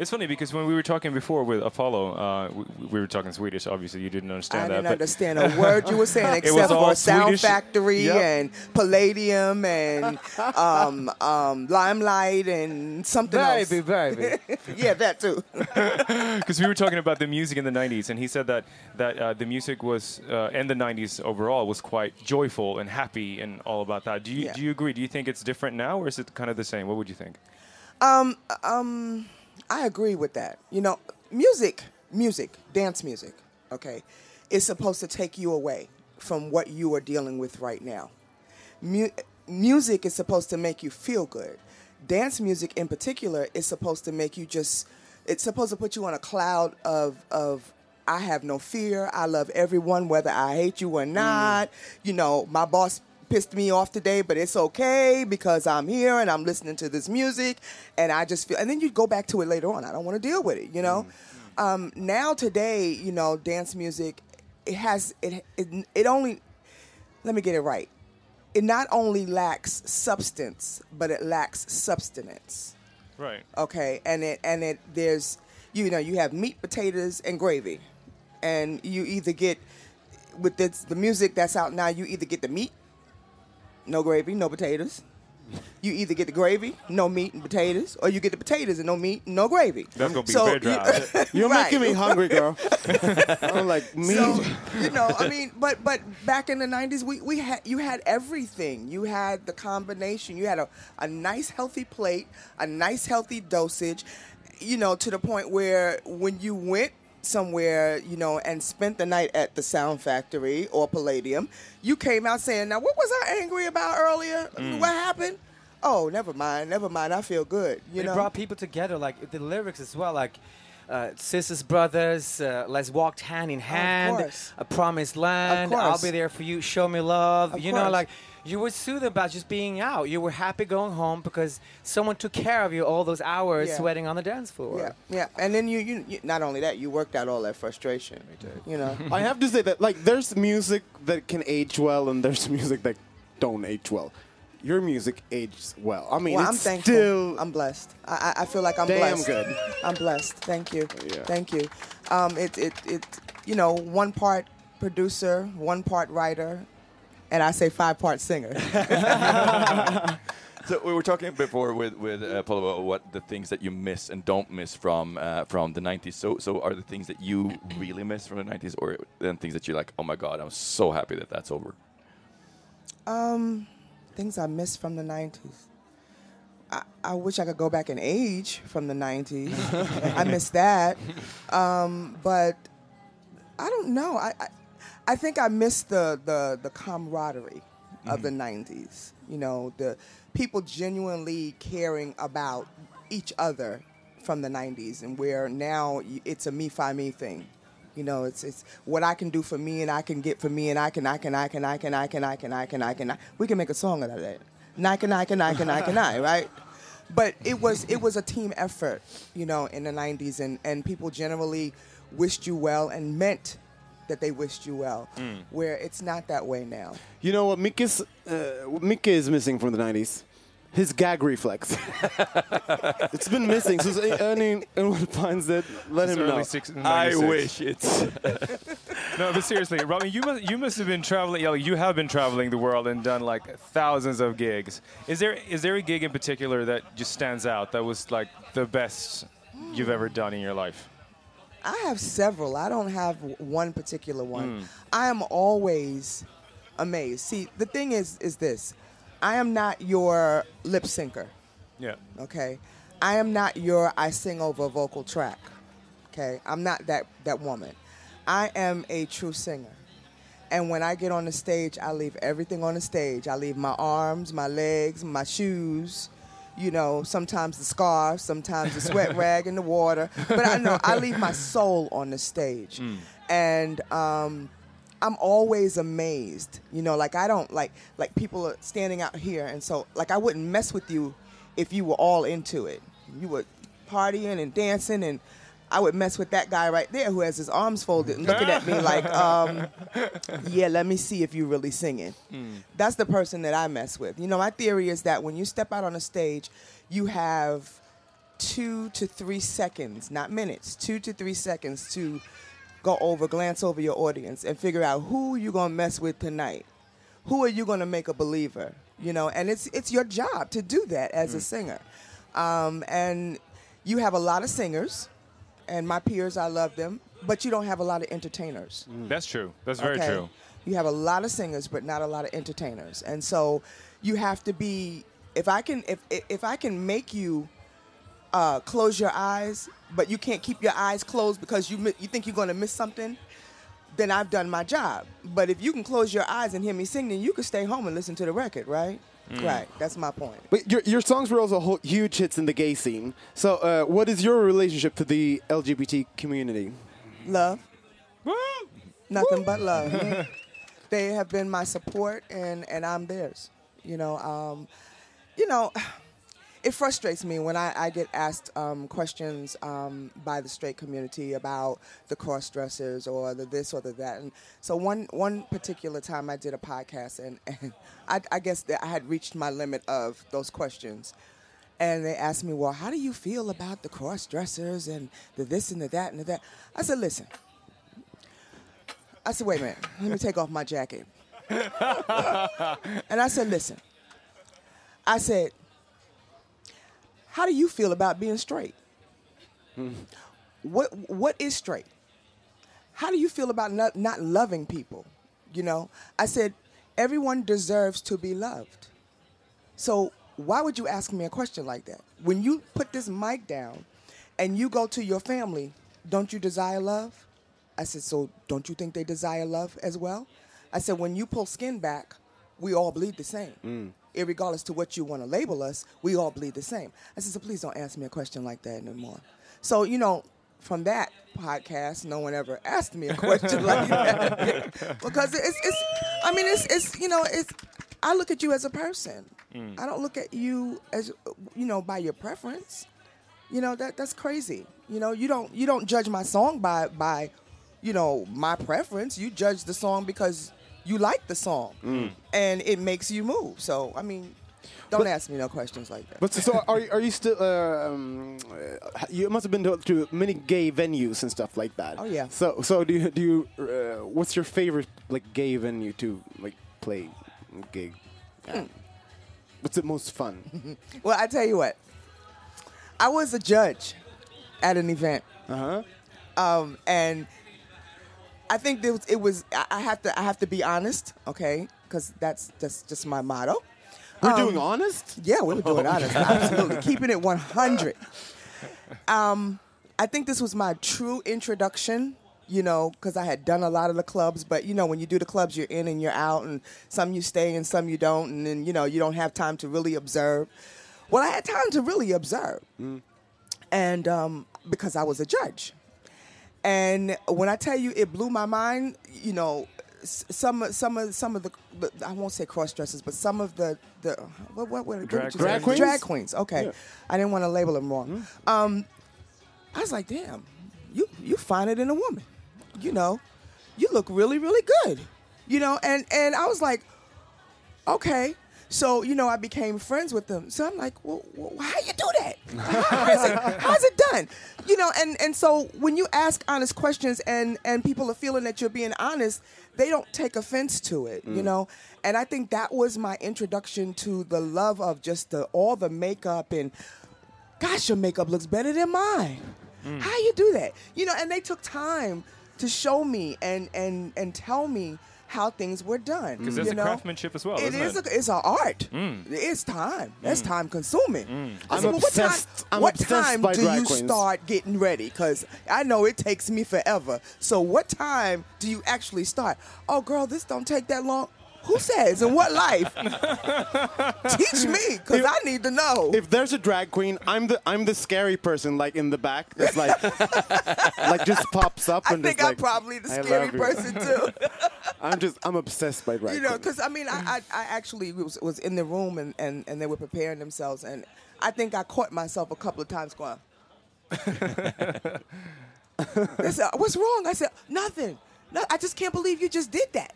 Speaker 2: It's funny because when we were talking before with Apollo, uh, we, we were talking Swedish. Obviously, you didn't understand
Speaker 5: I
Speaker 2: that.
Speaker 5: I
Speaker 2: didn't
Speaker 5: understand a word you were saying except for Sound
Speaker 2: Swedish.
Speaker 5: Factory
Speaker 2: Yep.
Speaker 5: and Palladium and um, um, Limelight and something
Speaker 4: Baby,
Speaker 5: else.
Speaker 4: baby.
Speaker 5: yeah, that too.
Speaker 2: because we were talking about the music in the 90s and he said that that uh, the music was uh, and the 90s overall was quite joyful and happy and all about that do you
Speaker 5: Yeah.
Speaker 2: do you agree do you think it's different now or is it kind of the same what would you think
Speaker 5: Um, um, I agree with that. You know, music, music, dance music, okay, is supposed to take you away from what you are dealing with right now. Mu- music is supposed to make you feel good. Dance music, in particular, is supposed to make you just. It's supposed to put you on a cloud of of. I have no fear. I love everyone, whether I hate you or mm. not. You know, my boss pissed me off today, but it's okay because I'm here and I'm listening to this music, and I just feel. And then you go back to it later on. I don't want to deal with it, you know. Um, now today, you know, dance music, it has it, it it only. Let me get it right. It not only lacks substance, but it lacks substance.
Speaker 2: right
Speaker 5: Okay, and it and it there's you know you have meat, potatoes, and gravy, and you either get with this, the music that's out now. You either get the meat, no gravy, no potatoes. You either get the gravy, no meat and potatoes, or you get the potatoes and no meat, no gravy.
Speaker 2: That's gonna be
Speaker 5: So
Speaker 2: very dry.
Speaker 5: you-
Speaker 1: You're
Speaker 5: Right.
Speaker 1: making me hungry, girl. I'm like, me.
Speaker 5: So, you know, I mean, but but back in the '90s, we, we had you had everything. You had the combination. You had a, a nice healthy plate, a nice healthy dosage. You know, to the point where when you went somewhere, you know, and spent the night at the Sound Factory or Palladium, you came out saying, "Now, what was I angry about earlier? What happened?" Oh, never mind, never mind. I feel good. You
Speaker 4: it
Speaker 5: know,
Speaker 4: brought people together, like the lyrics as well, like uh, sisters, brothers, uh, let's walk hand in hand,
Speaker 5: course.
Speaker 4: a promised land, I'll be there for you, show me love.
Speaker 5: Of
Speaker 4: you know, like you were soothed about just being out. You were happy going home because someone took care of you all those hours
Speaker 5: Yeah.
Speaker 4: sweating on the dance floor.
Speaker 5: Yeah, yeah, and then you, you, you not only that, you worked out all that frustration. You know,
Speaker 1: I have to say that like there's music that can age well and there's music that don't age well. Your music ages well. I mean,
Speaker 5: well, I'm
Speaker 1: it's
Speaker 5: thankful.
Speaker 1: still
Speaker 5: I'm blessed. I, I I feel like I'm
Speaker 1: Damn
Speaker 5: blessed.
Speaker 1: good.
Speaker 5: I'm blessed. Thank you.
Speaker 1: Yeah.
Speaker 5: Thank you. Um, it, it, it, you know, one part producer, one part writer, and I say five part singer.
Speaker 3: So we were talking before with with uh, Paul about what the things that you miss and don't miss from uh, from the '90s. So so are the things that you really miss from the '90s, or then things that you're like, oh my god, I'm so happy that that's over.
Speaker 5: um, things I miss from the '90s. I, I wish I could go back in age from the '90s. I miss that, um, but I don't know. I, I I think I miss the the the camaraderie of the '90s. You know, the people genuinely caring about each other from the '90s, and where now it's a me fi me thing. You know, it's it's what I can do for me, and I can get for me, and I can I can I can I can I can I can I can I can. I, we can make a song out of that. I can I can I can I can I right. But it was it was a team effort, you know, in the '90s, and and people generally wished you well and meant that they wished you well. Where it's not that way now.
Speaker 1: You know what Mickey's, uh, what Mickey is missing from the 90s? His gag reflex. it's been missing. So if any, anyone finds it, let
Speaker 2: It's
Speaker 1: him know.
Speaker 2: early six, 96.
Speaker 3: it's.
Speaker 2: no but seriously robin you must you must have been traveling you, know, you have been traveling the world and done like thousands of gigs is there is there a gig in particular that just stands out that was like the best you've ever done in your life
Speaker 5: I have several. I don't have one particular one. Mm. I am always amazed. See, the thing is, is this: I am not your lip syncer.
Speaker 2: Yeah.
Speaker 5: Okay, I am not your I sing over a vocal track. Okay, I'm not that that woman. I am a true singer. And when I get on the stage, I leave everything on the stage. I leave my arms, my legs, my shoes, you know, sometimes the scarf, sometimes the sweat rag in the water. But I know I leave my soul on the stage. And um, I'm always amazed. You know, like I don't like like people are standing out here and so like I wouldn't mess with you if you were all into it. You were partying and dancing and I would mess with that guy right there who has his arms folded and looking at me like, um, yeah, let me see if you're really singing. That's the person that I mess with. You know, my theory is that when you step out on a stage, you have two to three seconds, not minutes, two to three seconds to go over, glance over your audience and figure out who you're gonna mess with tonight. Who are you gonna make a believer? You know, and it's it's your job to do that as a singer. Um, and you have a lot of singers, and my peers, I love them, but you don't have a lot of entertainers.
Speaker 2: That's true. That's very
Speaker 5: Okay?
Speaker 2: true.
Speaker 5: You have a lot of singers, but not a lot of entertainers, and so you have to be. If I can, if if if I can make you uh, close your eyes, but you can't keep your eyes closed because you you think you're going to miss something, then I've done my job. But if you can close your eyes and hear me singing, you can stay home and listen to the record, right? Right. That's my point.
Speaker 1: But your, your songs were also ho- huge hits in the gay scene. So, uh, what is your relationship to the LGBT community?
Speaker 5: Love. Nothing but love. they have been my support, and, and I'm theirs. You know, um, you know, it frustrates me when I, I get asked um, questions um, by the straight community about the cross dressers or the this or the that. And so one one particular time I did a podcast, and, and I, I guess that I had reached my limit of those questions. And they asked me, well, how do you feel about the cross dressers and the this and the that and the that? I said, listen. I said, wait a minute, let me take off my jacket. and I said, listen. I said, how do you feel about being straight? What what is straight? How do you feel about not, not loving people? You know, I said everyone deserves to be loved. So why would you ask me a question like that? When you put this mic down and you go to your family, don't you desire love? I said, so don't you think they desire love as well? I said, when you pull skin back, we all bleed the same. Mm. Irregardless to what you want to label us, we all bleed the same. I said, so please don't ask me a question like that anymore. So, you know, from that podcast, no one ever asked me a question like that. because it's, it's, I mean, it's, it's, you know, it's, I look at you as a person. Mm. I don't look at you as, you know, by your preference. You know, that, that's crazy. You know, you don't, you don't judge my song by, by, you know, my preference. You judge the song because you like the song and it makes you move. So, I mean, don't ask me no questions like that.
Speaker 1: But so, so are, you- are you still? Uh, um, uh, you must have been to, to many gay venues and stuff like that.
Speaker 5: Oh, yeah.
Speaker 1: So so do you do you? Uh, what's your favorite like gay venue to like play gig?
Speaker 5: Hmm.
Speaker 1: What's the most fun?
Speaker 5: Well, I tell you what, I was a judge at an event,
Speaker 1: Uh huh.
Speaker 5: um, and I think it was, it was. I have to. I have to be honest, okay? Because that's that's just my motto.
Speaker 1: We're
Speaker 5: Um,
Speaker 1: doing honest.
Speaker 5: Yeah, we're doing honest. Absolutely. Keeping it 100. Um, I think this was my true introduction, you know, because I had done a lot of the clubs. But, you know, when you do the clubs, you're in and you're out, and some you stay and some you don't. And then, you know, you don't have time to really observe. Well, I had time to really observe. And um, because I was a judge. And when I tell you it blew my mind, you know, some of- some of some of the, the I won't say cross dressers, but some of the the what what, what,
Speaker 2: Drag
Speaker 1: Drag queens?
Speaker 5: Drag queens. Okay,
Speaker 1: Yeah.
Speaker 5: I didn't want to label them wrong. Um, I was like, damn, you you find it in a woman. You know, you look really really good. You know, and and I was like, okay. So you know, I became friends with them. So I'm like, well, well how you do that? How is it? How's it done? You know, and and so when you ask honest questions and and people are feeling that you're being honest, they don't take offense to it. You mm. know, and I think that was my introduction to the love of just the all the makeup and gosh, your makeup looks better than mine. Mm. How you do that? You know, and they took time to show me and and and tell me how things were done.
Speaker 2: Because there's
Speaker 5: you
Speaker 2: a
Speaker 5: know?
Speaker 2: craftsmanship as well,
Speaker 5: It
Speaker 2: isn't
Speaker 5: is.
Speaker 2: it?
Speaker 5: A, it's an art.
Speaker 2: Mm.
Speaker 5: It's time. That's time consuming. I
Speaker 1: I'm
Speaker 5: said, well, what time,
Speaker 1: obsessed- I'm
Speaker 5: what
Speaker 1: obsessed
Speaker 5: time
Speaker 1: by
Speaker 5: do
Speaker 1: drag
Speaker 5: you
Speaker 1: queens.
Speaker 5: start getting ready? Because I know it takes me forever. So what time do you actually start? Oh, girl, this don't take that long. Who says? In what life? Teach me, because I need to know.
Speaker 1: If there's a drag queen, I'm the I'm the scary person, like in the back, that's like like just pops up
Speaker 5: I
Speaker 1: and
Speaker 5: think
Speaker 1: just
Speaker 5: I'm
Speaker 1: like,
Speaker 5: probably the
Speaker 1: "I
Speaker 5: scary
Speaker 1: love you."
Speaker 5: person too.
Speaker 1: I'm just I'm obsessed by drag
Speaker 5: you know, because I mean, I, I, I actually was, was in the room and, and, and they were preparing themselves, and I think I caught myself a couple of times going. they said, "What's wrong?" I said, "Nothing. No, I just can't believe you just did that."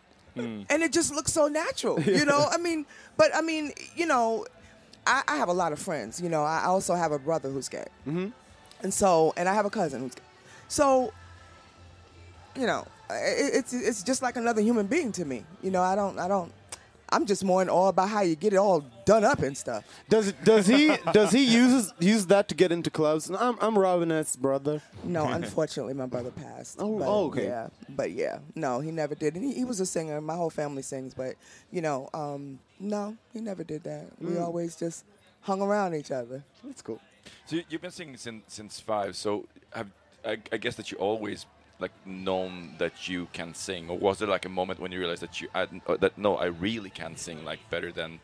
Speaker 5: And it just looks so natural, you know. I mean, but I mean, you know, I, I have a lot of friends. You know, I also have a brother who's gay, mm-hmm. and so, and I have a cousin who's gay. So, you know, it, it's it's just like another human being to me. You know, I don't I don't. I'm just more in awe about how you get it all done up and stuff.
Speaker 1: Does does he does he use use that to get into clubs? I'm I'm Robin S's brother.
Speaker 5: No, unfortunately, my brother passed.
Speaker 1: Oh,
Speaker 5: but,
Speaker 1: oh, okay.
Speaker 5: Yeah, but yeah, no, he never did. And he, he was a singer. My whole family sings, but you know, um, no, he never did that. We
Speaker 1: Mm.
Speaker 5: always just hung around each other.
Speaker 1: That's cool.
Speaker 3: So you- you've been singing since since five. So have I, I guess that you always like known that you can sing, or was there like a moment when you realized that you I, uh, that no, I really can sing like better than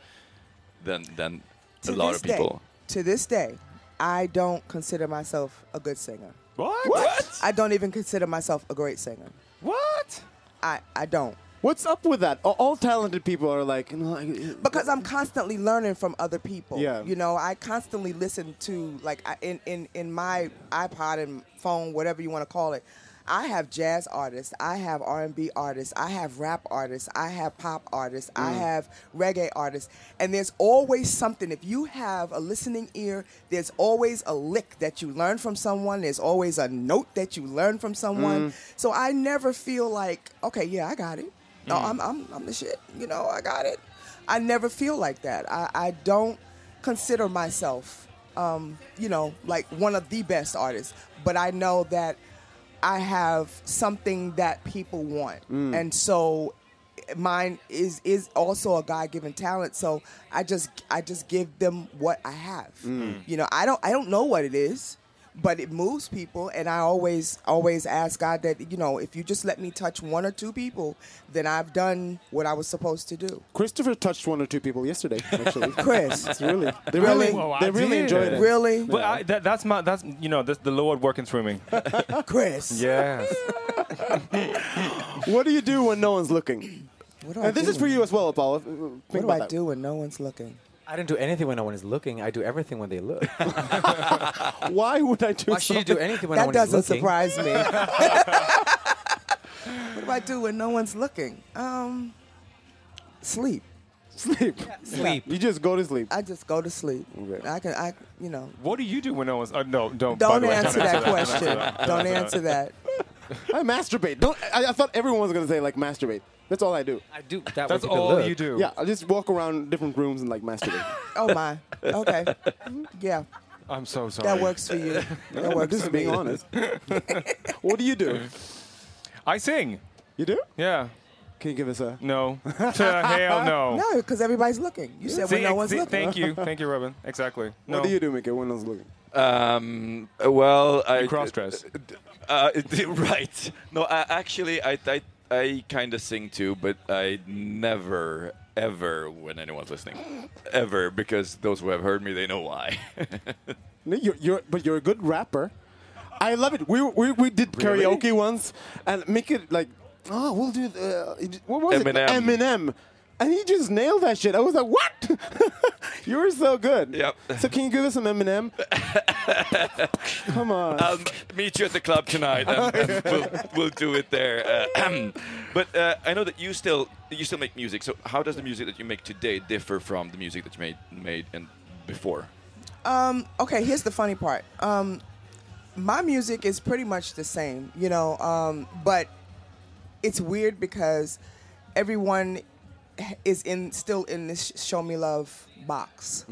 Speaker 3: than than a
Speaker 5: To
Speaker 3: lot
Speaker 5: this
Speaker 3: of people?
Speaker 5: Day, to this day, I don't consider myself a good singer.
Speaker 2: What?
Speaker 3: What?
Speaker 5: I don't even consider myself a great singer.
Speaker 2: What?
Speaker 5: I, I don't.
Speaker 1: What's up with that? All, all talented people are like,
Speaker 5: because I'm constantly learning from other people.
Speaker 1: Yeah.
Speaker 5: You know, I constantly listen to like I, in in in my iPod and phone, whatever you want to call it. I have jazz artists, I have R&B artists, I have rap artists, I have pop artists, I mm. have reggae artists, and there's always something. If you have a listening ear, there's always a lick that you learn from someone. There's always a note that you learn from someone. Mm. So I never feel like, okay, yeah, I got it. No, mm. I'm, I'm, I'm the shit. You know, I got it. I never feel like that. I, I don't consider myself, um, you know, like one of the best artists, but I know that I have something that people want, mm. and so mine is is also a God given talent. So I just I just give them what I have. Mm. You know, I don't I don't know what it is. But it moves people, and I always, always ask God that you know, if you just let me touch one or two people, then I've done what I was supposed to do.
Speaker 1: Christopher touched one or two people yesterday. Actually,
Speaker 5: Chris,
Speaker 1: It's really, they
Speaker 5: Really?
Speaker 1: really,
Speaker 2: Well, I
Speaker 1: they really
Speaker 2: did.
Speaker 1: enjoyed it.
Speaker 5: really,
Speaker 2: But I, that, that's my that's you know that's the Lord working through me.
Speaker 5: Chris.
Speaker 2: Yes.
Speaker 1: What do you do when no one's looking?
Speaker 5: What do I
Speaker 1: And this
Speaker 5: do
Speaker 1: is for you as well, apollo Think
Speaker 5: What do I
Speaker 1: that.
Speaker 5: do when no one's looking?
Speaker 4: I don't do anything when no one is looking. I do everything when they look.
Speaker 1: Why would I do
Speaker 4: Why should you
Speaker 1: something?
Speaker 4: do anything when no
Speaker 5: That
Speaker 4: one is looking?
Speaker 5: That doesn't
Speaker 4: looking?
Speaker 5: surprise me. what do I do when no one's looking? Um, sleep.
Speaker 1: Sleep.
Speaker 4: Sleep.
Speaker 1: You just go to sleep.
Speaker 5: I just go to sleep.
Speaker 1: Okay.
Speaker 5: I can, I, you know.
Speaker 2: What do you do when no one's? Uh, no, don't. by
Speaker 5: Don't
Speaker 2: the way,
Speaker 5: answer
Speaker 2: don't
Speaker 5: that
Speaker 2: Don't
Speaker 5: question. Don't answer that.
Speaker 1: I masturbate. Don't. I, I thought everyone was gonna say like masturbate. That's all I do.
Speaker 4: I do that
Speaker 2: That's
Speaker 4: when
Speaker 2: all
Speaker 4: look.
Speaker 2: you do.
Speaker 1: Yeah, I just walk around different rooms and like masturbate.
Speaker 5: Oh my. Okay. Yeah,
Speaker 2: I'm so sorry.
Speaker 5: that works for you. That works
Speaker 1: Just being honest. what do you do?
Speaker 2: I sing.
Speaker 1: You do?
Speaker 2: Yeah.
Speaker 1: Can you give us a?
Speaker 2: No. Hell no.
Speaker 5: No, because everybody's looking. You said when no one's
Speaker 2: see,
Speaker 5: looking.
Speaker 2: thank you, thank you, Robin. Exactly. No.
Speaker 1: What do you do, Mickey, when no one's looking?
Speaker 3: Um, well, I
Speaker 2: cross-dress.
Speaker 3: Uh, right. No, I, actually, I I, I kind of sing too, but I never ever when anyone's listening, ever because those who have heard me they know why.
Speaker 1: No, you're, you're, but you're a good rapper. I love it. We we, we did
Speaker 3: Really?
Speaker 1: karaoke once, and make it like, oh, we'll do the what was
Speaker 3: Eminem.
Speaker 1: it? Eminem. And he just nailed that shit. I was like, what? you were so good.
Speaker 3: Yep.
Speaker 1: So can you give us some Eminem? Come on.
Speaker 3: I'll meet you at the club tonight, and, and we'll, we'll do it there. Uh, but uh, I know that you still you still make music. So how does the music that you make today differ from the music that you made made and before?
Speaker 5: Um, okay, here's the funny part. Um, my music is pretty much the same, you know, um, but it's weird because everyone is in still in this show me love box.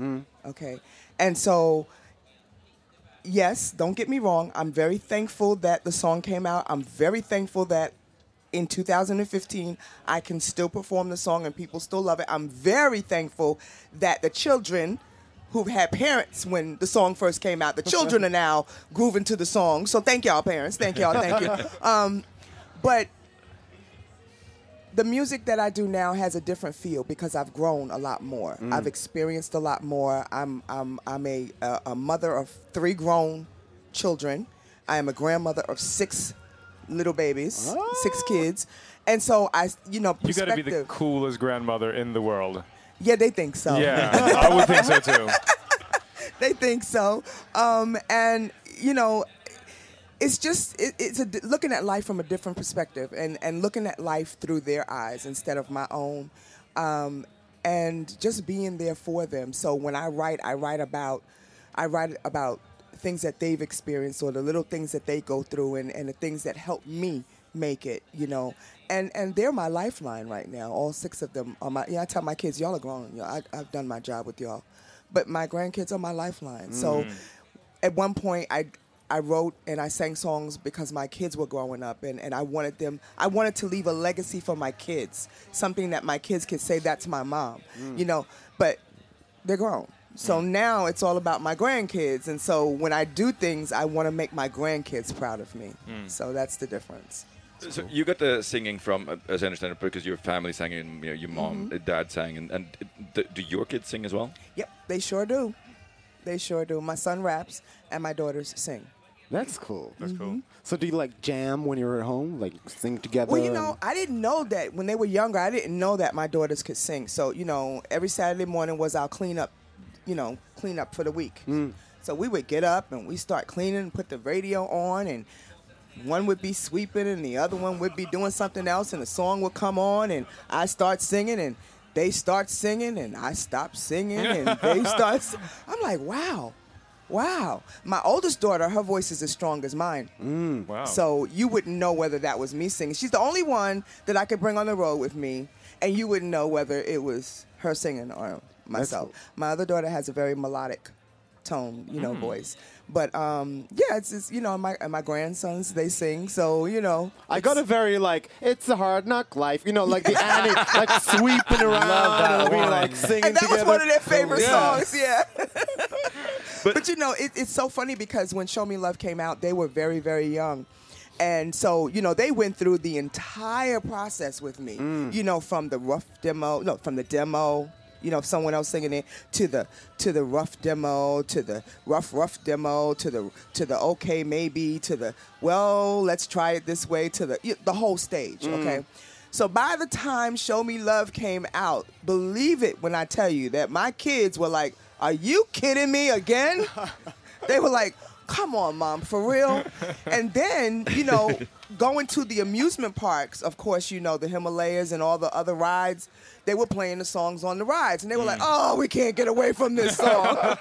Speaker 5: Okay. And so yes, don't get me wrong. I'm very thankful that the song came out. I'm very thankful that in 2015 I can still perform the song and people still love it. I'm very thankful that the children who've had parents when the song first came out, the children are now grooving to the song. So thank y'all, parents. Thank y'all. Thank you. Um, but the music that I do now has a different feel because I've grown a lot more. I've experienced a lot more. I'm I'm I'm a a, a mother of three grown children. I am a grandmother of six little babies, six kids, and so I you know
Speaker 2: You got to be the coolest grandmother in the world.
Speaker 5: yeah, they think so.
Speaker 2: Yeah, I would think so too.
Speaker 5: they think so. Um, and you know, it's just it, it's a, looking at life from a different perspective, and and looking at life through their eyes instead of my own, um, and just being there for them. So when I write, I write about, I write about things that they've experienced or the little things that they go through, and and the things that help me make it. You know. And, and they're my lifeline right now. All six of them are my. Yeah, I tell my kids, y'all are grown. You know, I, I've done my job with y'all but my grandkids are my lifeline. So at one point I I wrote and I sang songs because my kids were growing up and, and I wanted them I wanted to leave a legacy for my kids. Something that my kids could say that's my mom. You know, but they're grown. So now it's all about my grandkids and so when I do things I want to make my grandkids proud of me. So that's the difference.
Speaker 3: So you got the singing from, uh, as I understand it, because your family sang and you know, your mom,
Speaker 5: Mm-hmm.
Speaker 3: uh, dad sang, and, and do your kids sing as well?
Speaker 5: Yep, they sure do. They sure do. My son raps and my daughters sing.
Speaker 1: That's cool.
Speaker 2: That's cool.
Speaker 5: Mm-hmm.
Speaker 1: So do you like jam when you're at home, like sing together?
Speaker 5: Well, you know, I didn't know that when they were younger. I didn't know that my daughters could sing. So, you know, every Saturday morning was our cleanup, you know, cleanup for the week. So we would get up and we start cleaning, and put the radio on, and one would be sweeping and the other one would be doing something else, and a song would come on, and I start singing, and they start singing, and I stop singing, and they start. s- I'm like, wow. Wow. My oldest daughter, her voice is as strong as mine.
Speaker 2: Wow.
Speaker 5: So you wouldn't know whether that was me singing. She's the only one that I could bring on the road with me, and you wouldn't know whether it was her singing or myself. My other daughter has a very melodic tone, you know, voice. But um, yeah, it's, it's you know, my my grandsons they sing, so you know,
Speaker 1: I got a very like it's a hard knock life, you know, like the Annie, like sweeping around
Speaker 4: that
Speaker 1: and being
Speaker 4: one.
Speaker 1: like singing
Speaker 5: and that
Speaker 1: together.
Speaker 5: was one of their favorite
Speaker 2: Yeah.
Speaker 5: songs. Yeah. but, you know, it, it's so funny because when Show Me Love came out, they were very, very young. And so, you know, they went through the entire process with me. Mm. You know, from the rough demo, no, from the demo, you know, someone else singing it to the to the rough demo, to the rough rough demo, to the to the okay maybe, to the well, let's try it this way, to the the whole stage. Mm. Okay. So by the time Show Me Love came out, believe it when I tell you that my kids were like, "Are you kidding me again?" they were like, "Come on, mom, for real?" and then, you know, going to the amusement parks, of course, you know, the Himalayas and all the other rides, they were playing the songs on the rides and they were like, "Oh, we can't get away from this song."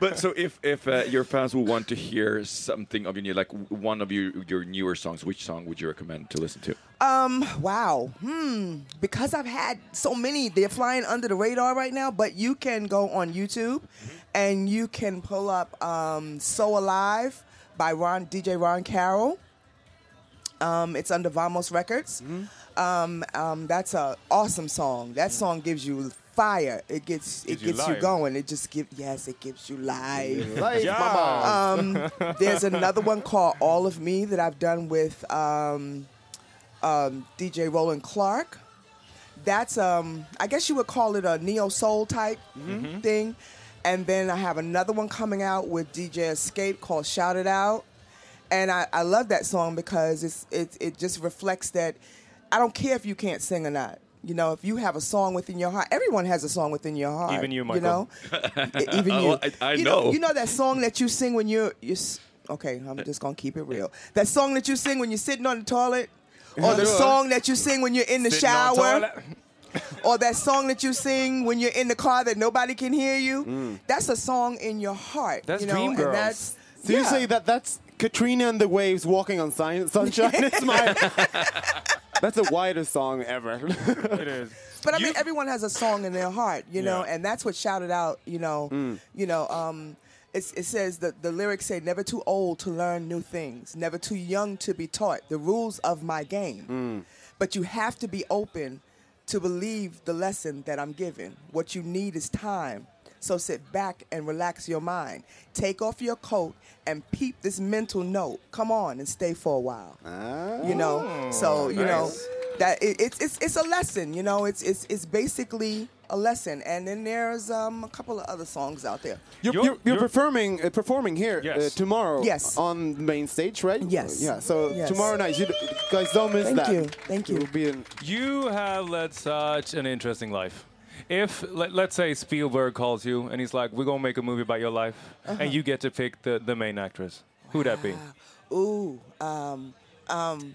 Speaker 3: but so if if uh, your fans will want to hear something of your new, like one of your your newer songs, which song would you recommend to listen to?
Speaker 5: Um, wow. Hmm. Because I've had so many, they're flying under the radar right now. But you can go on YouTube, and you can pull up um, "So Alive" by Ron DJ Ron Carroll. Um, it's under Vamos Records. Um, um, that's a awesome song. That song gives you fire. It gets it
Speaker 2: you
Speaker 5: gets you
Speaker 2: life.
Speaker 5: going. It just gives yes, it gives you life.
Speaker 1: Life, mama.
Speaker 5: Um, there's another one called All of Me that I've done with um, um, DJ Roland Clark. That's um, I guess you would call it a neo soul type thing. And then I have another one coming out with DJ Escape called Shout It Out. And I, I love that song because it's it, it just reflects that I don't care if you can't sing or not. You know, if you have a song within your heart, everyone has a song within your heart.
Speaker 2: Even you,
Speaker 5: You
Speaker 2: Michael.
Speaker 5: know, E- even oh,
Speaker 3: you. I- I
Speaker 5: you
Speaker 3: know.
Speaker 5: You know that song that you sing when you're you're. Okay, I'm just gonna keep it real. That song that you sing when you're sitting on the toilet, or the song that you sing when you're in the
Speaker 2: Sitting
Speaker 5: shower. Or that song that you sing when you're in the car that nobody can hear you. That's a song in your heart.
Speaker 2: That's
Speaker 5: you know,
Speaker 2: Dreamgirls.
Speaker 5: And that's,
Speaker 1: So you
Speaker 5: yeah.
Speaker 1: say that that's Katrina and the Waves walking on sun- sunshine? it's my. that's the widest song ever.
Speaker 2: It is.
Speaker 5: But I
Speaker 2: You-
Speaker 5: mean, everyone has a song in their heart, you know,
Speaker 2: Yeah.
Speaker 5: and that's what shouted out, you know,
Speaker 1: Mm.
Speaker 5: you know. Um, it's, it says that the lyrics say, "Never too old to learn new things, never too young to be taught the rules of my game." But you have to be open to believe the lesson that I'm giving. What you need is time. So sit back and relax your mind. Take off your coat and peep this mental note. Come on and stay for a while. You know. So you know
Speaker 2: ah,
Speaker 5: that it, it's it's it's a lesson. You know, it's it's it's basically a lesson. And then there's um, a couple of other songs out there.
Speaker 1: You're,
Speaker 2: You're-
Speaker 1: you're, you're
Speaker 2: you're-
Speaker 1: performing uh, performing here
Speaker 2: Yes.
Speaker 1: uh, tomorrow
Speaker 5: Yes.
Speaker 1: on the main stage, right?
Speaker 5: Yes.
Speaker 1: Yeah. So
Speaker 5: Yes.
Speaker 1: tomorrow night, you d- guys don't miss
Speaker 5: Thank
Speaker 1: that.
Speaker 5: you. Thank you.
Speaker 1: It will be in,
Speaker 2: You have led such an interesting life. If let, let's say Spielberg calls you and he's like, "We're gonna make a movie about your life,"
Speaker 5: Uh-huh.
Speaker 2: and you get to pick the, the main actress, who'd that be?
Speaker 5: Ooh, um, um,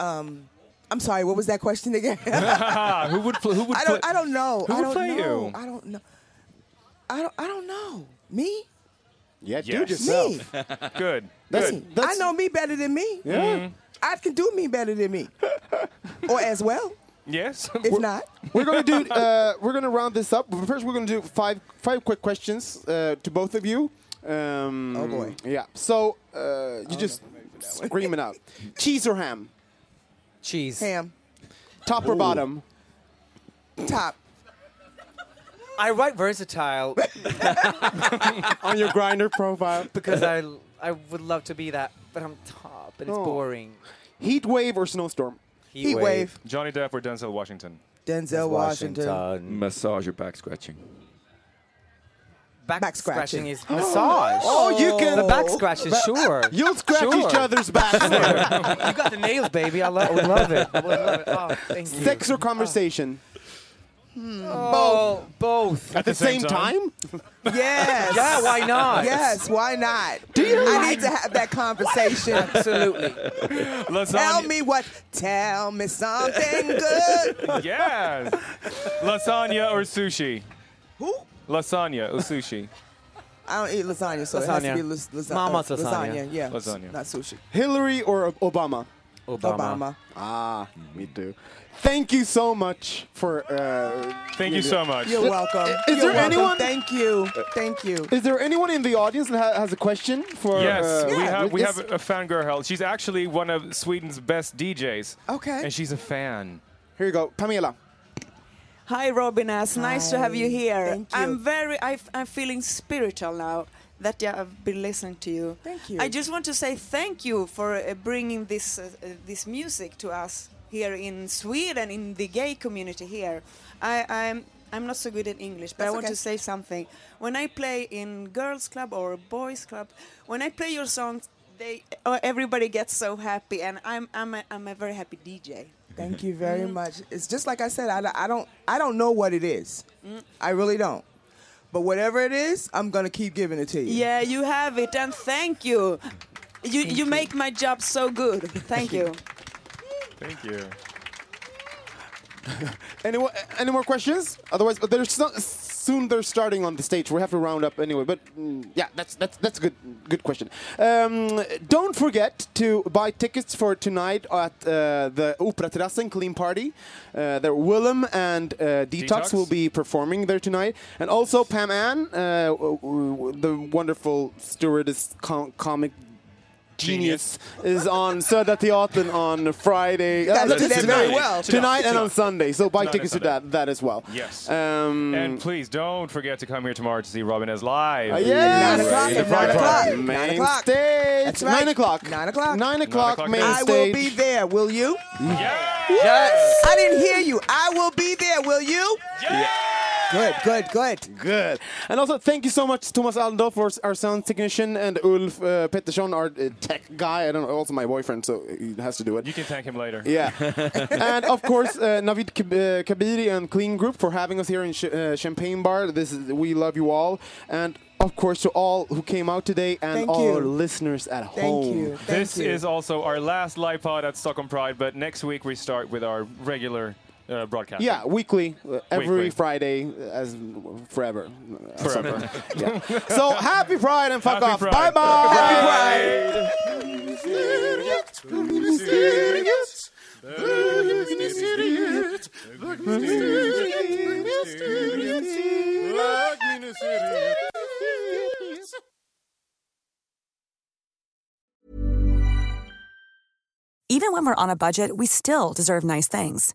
Speaker 5: um, I'm sorry. What was that question again?
Speaker 2: Who would pl- who would
Speaker 5: I don't. I don't know.
Speaker 2: Who
Speaker 5: I
Speaker 2: would
Speaker 5: don't
Speaker 2: play
Speaker 5: know.
Speaker 2: you?
Speaker 5: I don't know. I don't. I don't know. Me?
Speaker 1: yeah, do
Speaker 2: Yes.
Speaker 1: it yourself.
Speaker 5: Me?
Speaker 2: Good.
Speaker 1: That's-
Speaker 2: Good.
Speaker 5: I know me better than me.
Speaker 1: Yeah.
Speaker 5: I can do me better than me, or as well.
Speaker 2: Yes.
Speaker 5: If not,
Speaker 1: We're gonna do. Uh, we're gonna round this up. But First, we're gonna do five five quick questions uh, to both of you. Um,
Speaker 5: Oh, boy.
Speaker 1: Yeah. So uh, you just screaming out. Cheese or ham?
Speaker 4: Cheese.
Speaker 5: ham,
Speaker 1: Top or bottom?
Speaker 5: top.
Speaker 4: I write versatile
Speaker 1: On your Grindr profile.
Speaker 4: because I I would love to be that, but I'm top and it's
Speaker 1: Oh.
Speaker 4: boring.
Speaker 1: Heat wave or snowstorm?
Speaker 5: Heat wave.
Speaker 2: Johnny Depp or Denzel Washington?
Speaker 5: Denzel Washington.
Speaker 3: Massage or back scratching?
Speaker 4: Back,
Speaker 5: Back
Speaker 4: scratching
Speaker 5: scratching.
Speaker 4: is massage.
Speaker 1: Oh, you oh. can.
Speaker 4: The back scratches, sure.
Speaker 1: You'll scratch
Speaker 4: Sure.
Speaker 1: each other's backs there.
Speaker 4: You got the nails, baby. I lo- would love it. I would love it. Oh, thank you.
Speaker 1: Sex or oh. conversation?
Speaker 4: Oh, both.
Speaker 1: At the, same, time?
Speaker 5: Yes.
Speaker 4: Yeah, why not?
Speaker 5: Yes. Why not? Do you I need to have that conversation.
Speaker 4: Absolutely.
Speaker 2: Lasagna.
Speaker 5: Tell me what. Tell me something good.
Speaker 2: Yes. Lasagna or sushi?
Speaker 5: Who?
Speaker 2: Lasagna or sushi?
Speaker 5: I don't eat lasagna, so it has to
Speaker 4: Lasagna.
Speaker 5: be las- lasa-
Speaker 4: Mama's
Speaker 5: uh,
Speaker 4: lasagna.
Speaker 5: Yeah.
Speaker 2: Lasagna.
Speaker 5: Not sushi.
Speaker 1: Hillary or Obama?
Speaker 5: Obama.
Speaker 1: Ah, me too. Thank you so much for. Uh,
Speaker 2: Thank you so much.
Speaker 5: You're welcome.
Speaker 1: Is
Speaker 5: You're
Speaker 1: there
Speaker 5: welcome.
Speaker 1: anyone-
Speaker 5: Thank you. Thank you.
Speaker 1: is there anyone in the audience that ha- has a question for?
Speaker 2: Yes,
Speaker 1: uh,
Speaker 2: we have we
Speaker 1: yes.
Speaker 2: have a fangirl. She's actually one of Sweden's best DJs.
Speaker 5: Okay.
Speaker 2: And she's a fan.
Speaker 1: Here you go, Pamela.
Speaker 7: Hi, Robin S. Nice to have you here.
Speaker 5: Thank you.
Speaker 7: I'm very. I, am feeling spiritual now that yeah, I've been listening to you.
Speaker 5: Thank you.
Speaker 7: I just want to say thank you for uh, bringing this uh, uh, this music to us here in Sweden in the gay community here. I, I'm. I'm not so good at English, but I want
Speaker 5: okay.
Speaker 7: to say something. When I play in girls' club or boys' club, when I play your songs, they uh, everybody gets so happy, and I'm I'm a, I'm a very happy DJ.
Speaker 5: Thank you very mm-hmm. much. It's just like I said. I, I don't. I don't know what it is. Mm-hmm. I really don't. But whatever it is, I'm gonna keep giving it to you.
Speaker 7: Yeah, you have it, and thank you. You you make my job so good. Thank you.
Speaker 2: Thank you.
Speaker 1: Any, wa- any more questions? Otherwise, but there's not, soon they're starting on the stage. We have to round up anyway. But mm, yeah, that's that's that's a good good question. Um, don't forget to buy tickets for tonight at uh, the Operaterrassen Clean Party. Uh, there, Willam and uh, Detox,
Speaker 2: Detox.
Speaker 1: will be performing there tonight, and also Pam Ann, uh, the wonderful stewardess com- comic. Genius is on Södra Teatern on Friday.
Speaker 5: guys
Speaker 1: Uh,
Speaker 5: did very well.
Speaker 1: Tonight and on Sunday. So buy
Speaker 2: Tonight
Speaker 1: tickets to that that as well.
Speaker 2: Yes.
Speaker 1: Um,
Speaker 2: And please don't forget to come here tomorrow to see Robin S live.
Speaker 1: uh, yes.
Speaker 5: Nine o'clock.
Speaker 2: The
Speaker 5: At nine o'clock.
Speaker 2: Party.
Speaker 5: Nine
Speaker 1: Main
Speaker 5: o'clock.
Speaker 1: stage.
Speaker 5: That's right.
Speaker 1: Nine o'clock.
Speaker 5: Nine o'clock.
Speaker 1: Nine o'clock.
Speaker 2: o'clock
Speaker 1: Main
Speaker 5: I
Speaker 1: stage.
Speaker 5: will be there. Will you?
Speaker 2: Yeah.
Speaker 4: Yes.
Speaker 5: I didn't hear you. I will be there. Will you?
Speaker 2: Yeah.
Speaker 5: Good. Good. Good.
Speaker 1: Good. And also, thank you so much, Thomas Aldo, for our sound technician, and Ulf uh, Pettersson, our uh, tech guy. I don't know, also my boyfriend, so he has to do it.
Speaker 2: You can thank him later.
Speaker 1: Yeah. and of course, uh, Navid Kab- uh, Kabiri and Clean Group for having us here in Ch- uh, Champagne Bar. This is, we love you all. And of course, to all who came out today and
Speaker 5: Thank
Speaker 1: all
Speaker 5: you.
Speaker 1: our listeners at home.
Speaker 5: Thank
Speaker 1: home.
Speaker 5: you. Thank
Speaker 2: This
Speaker 5: you.
Speaker 2: is also our last live pod at Stockholm Pride, but next week we start with our regular uh, broadcast.
Speaker 1: Yeah, weekly, uh, every
Speaker 2: Weekly.
Speaker 1: Friday, uh, as forever.
Speaker 2: Forever.
Speaker 1: yeah. So happy Pride and fuck
Speaker 2: Happy
Speaker 1: off.
Speaker 2: Pride.
Speaker 1: Bye bye.
Speaker 6: Even when we're on a budget, we still deserve nice things.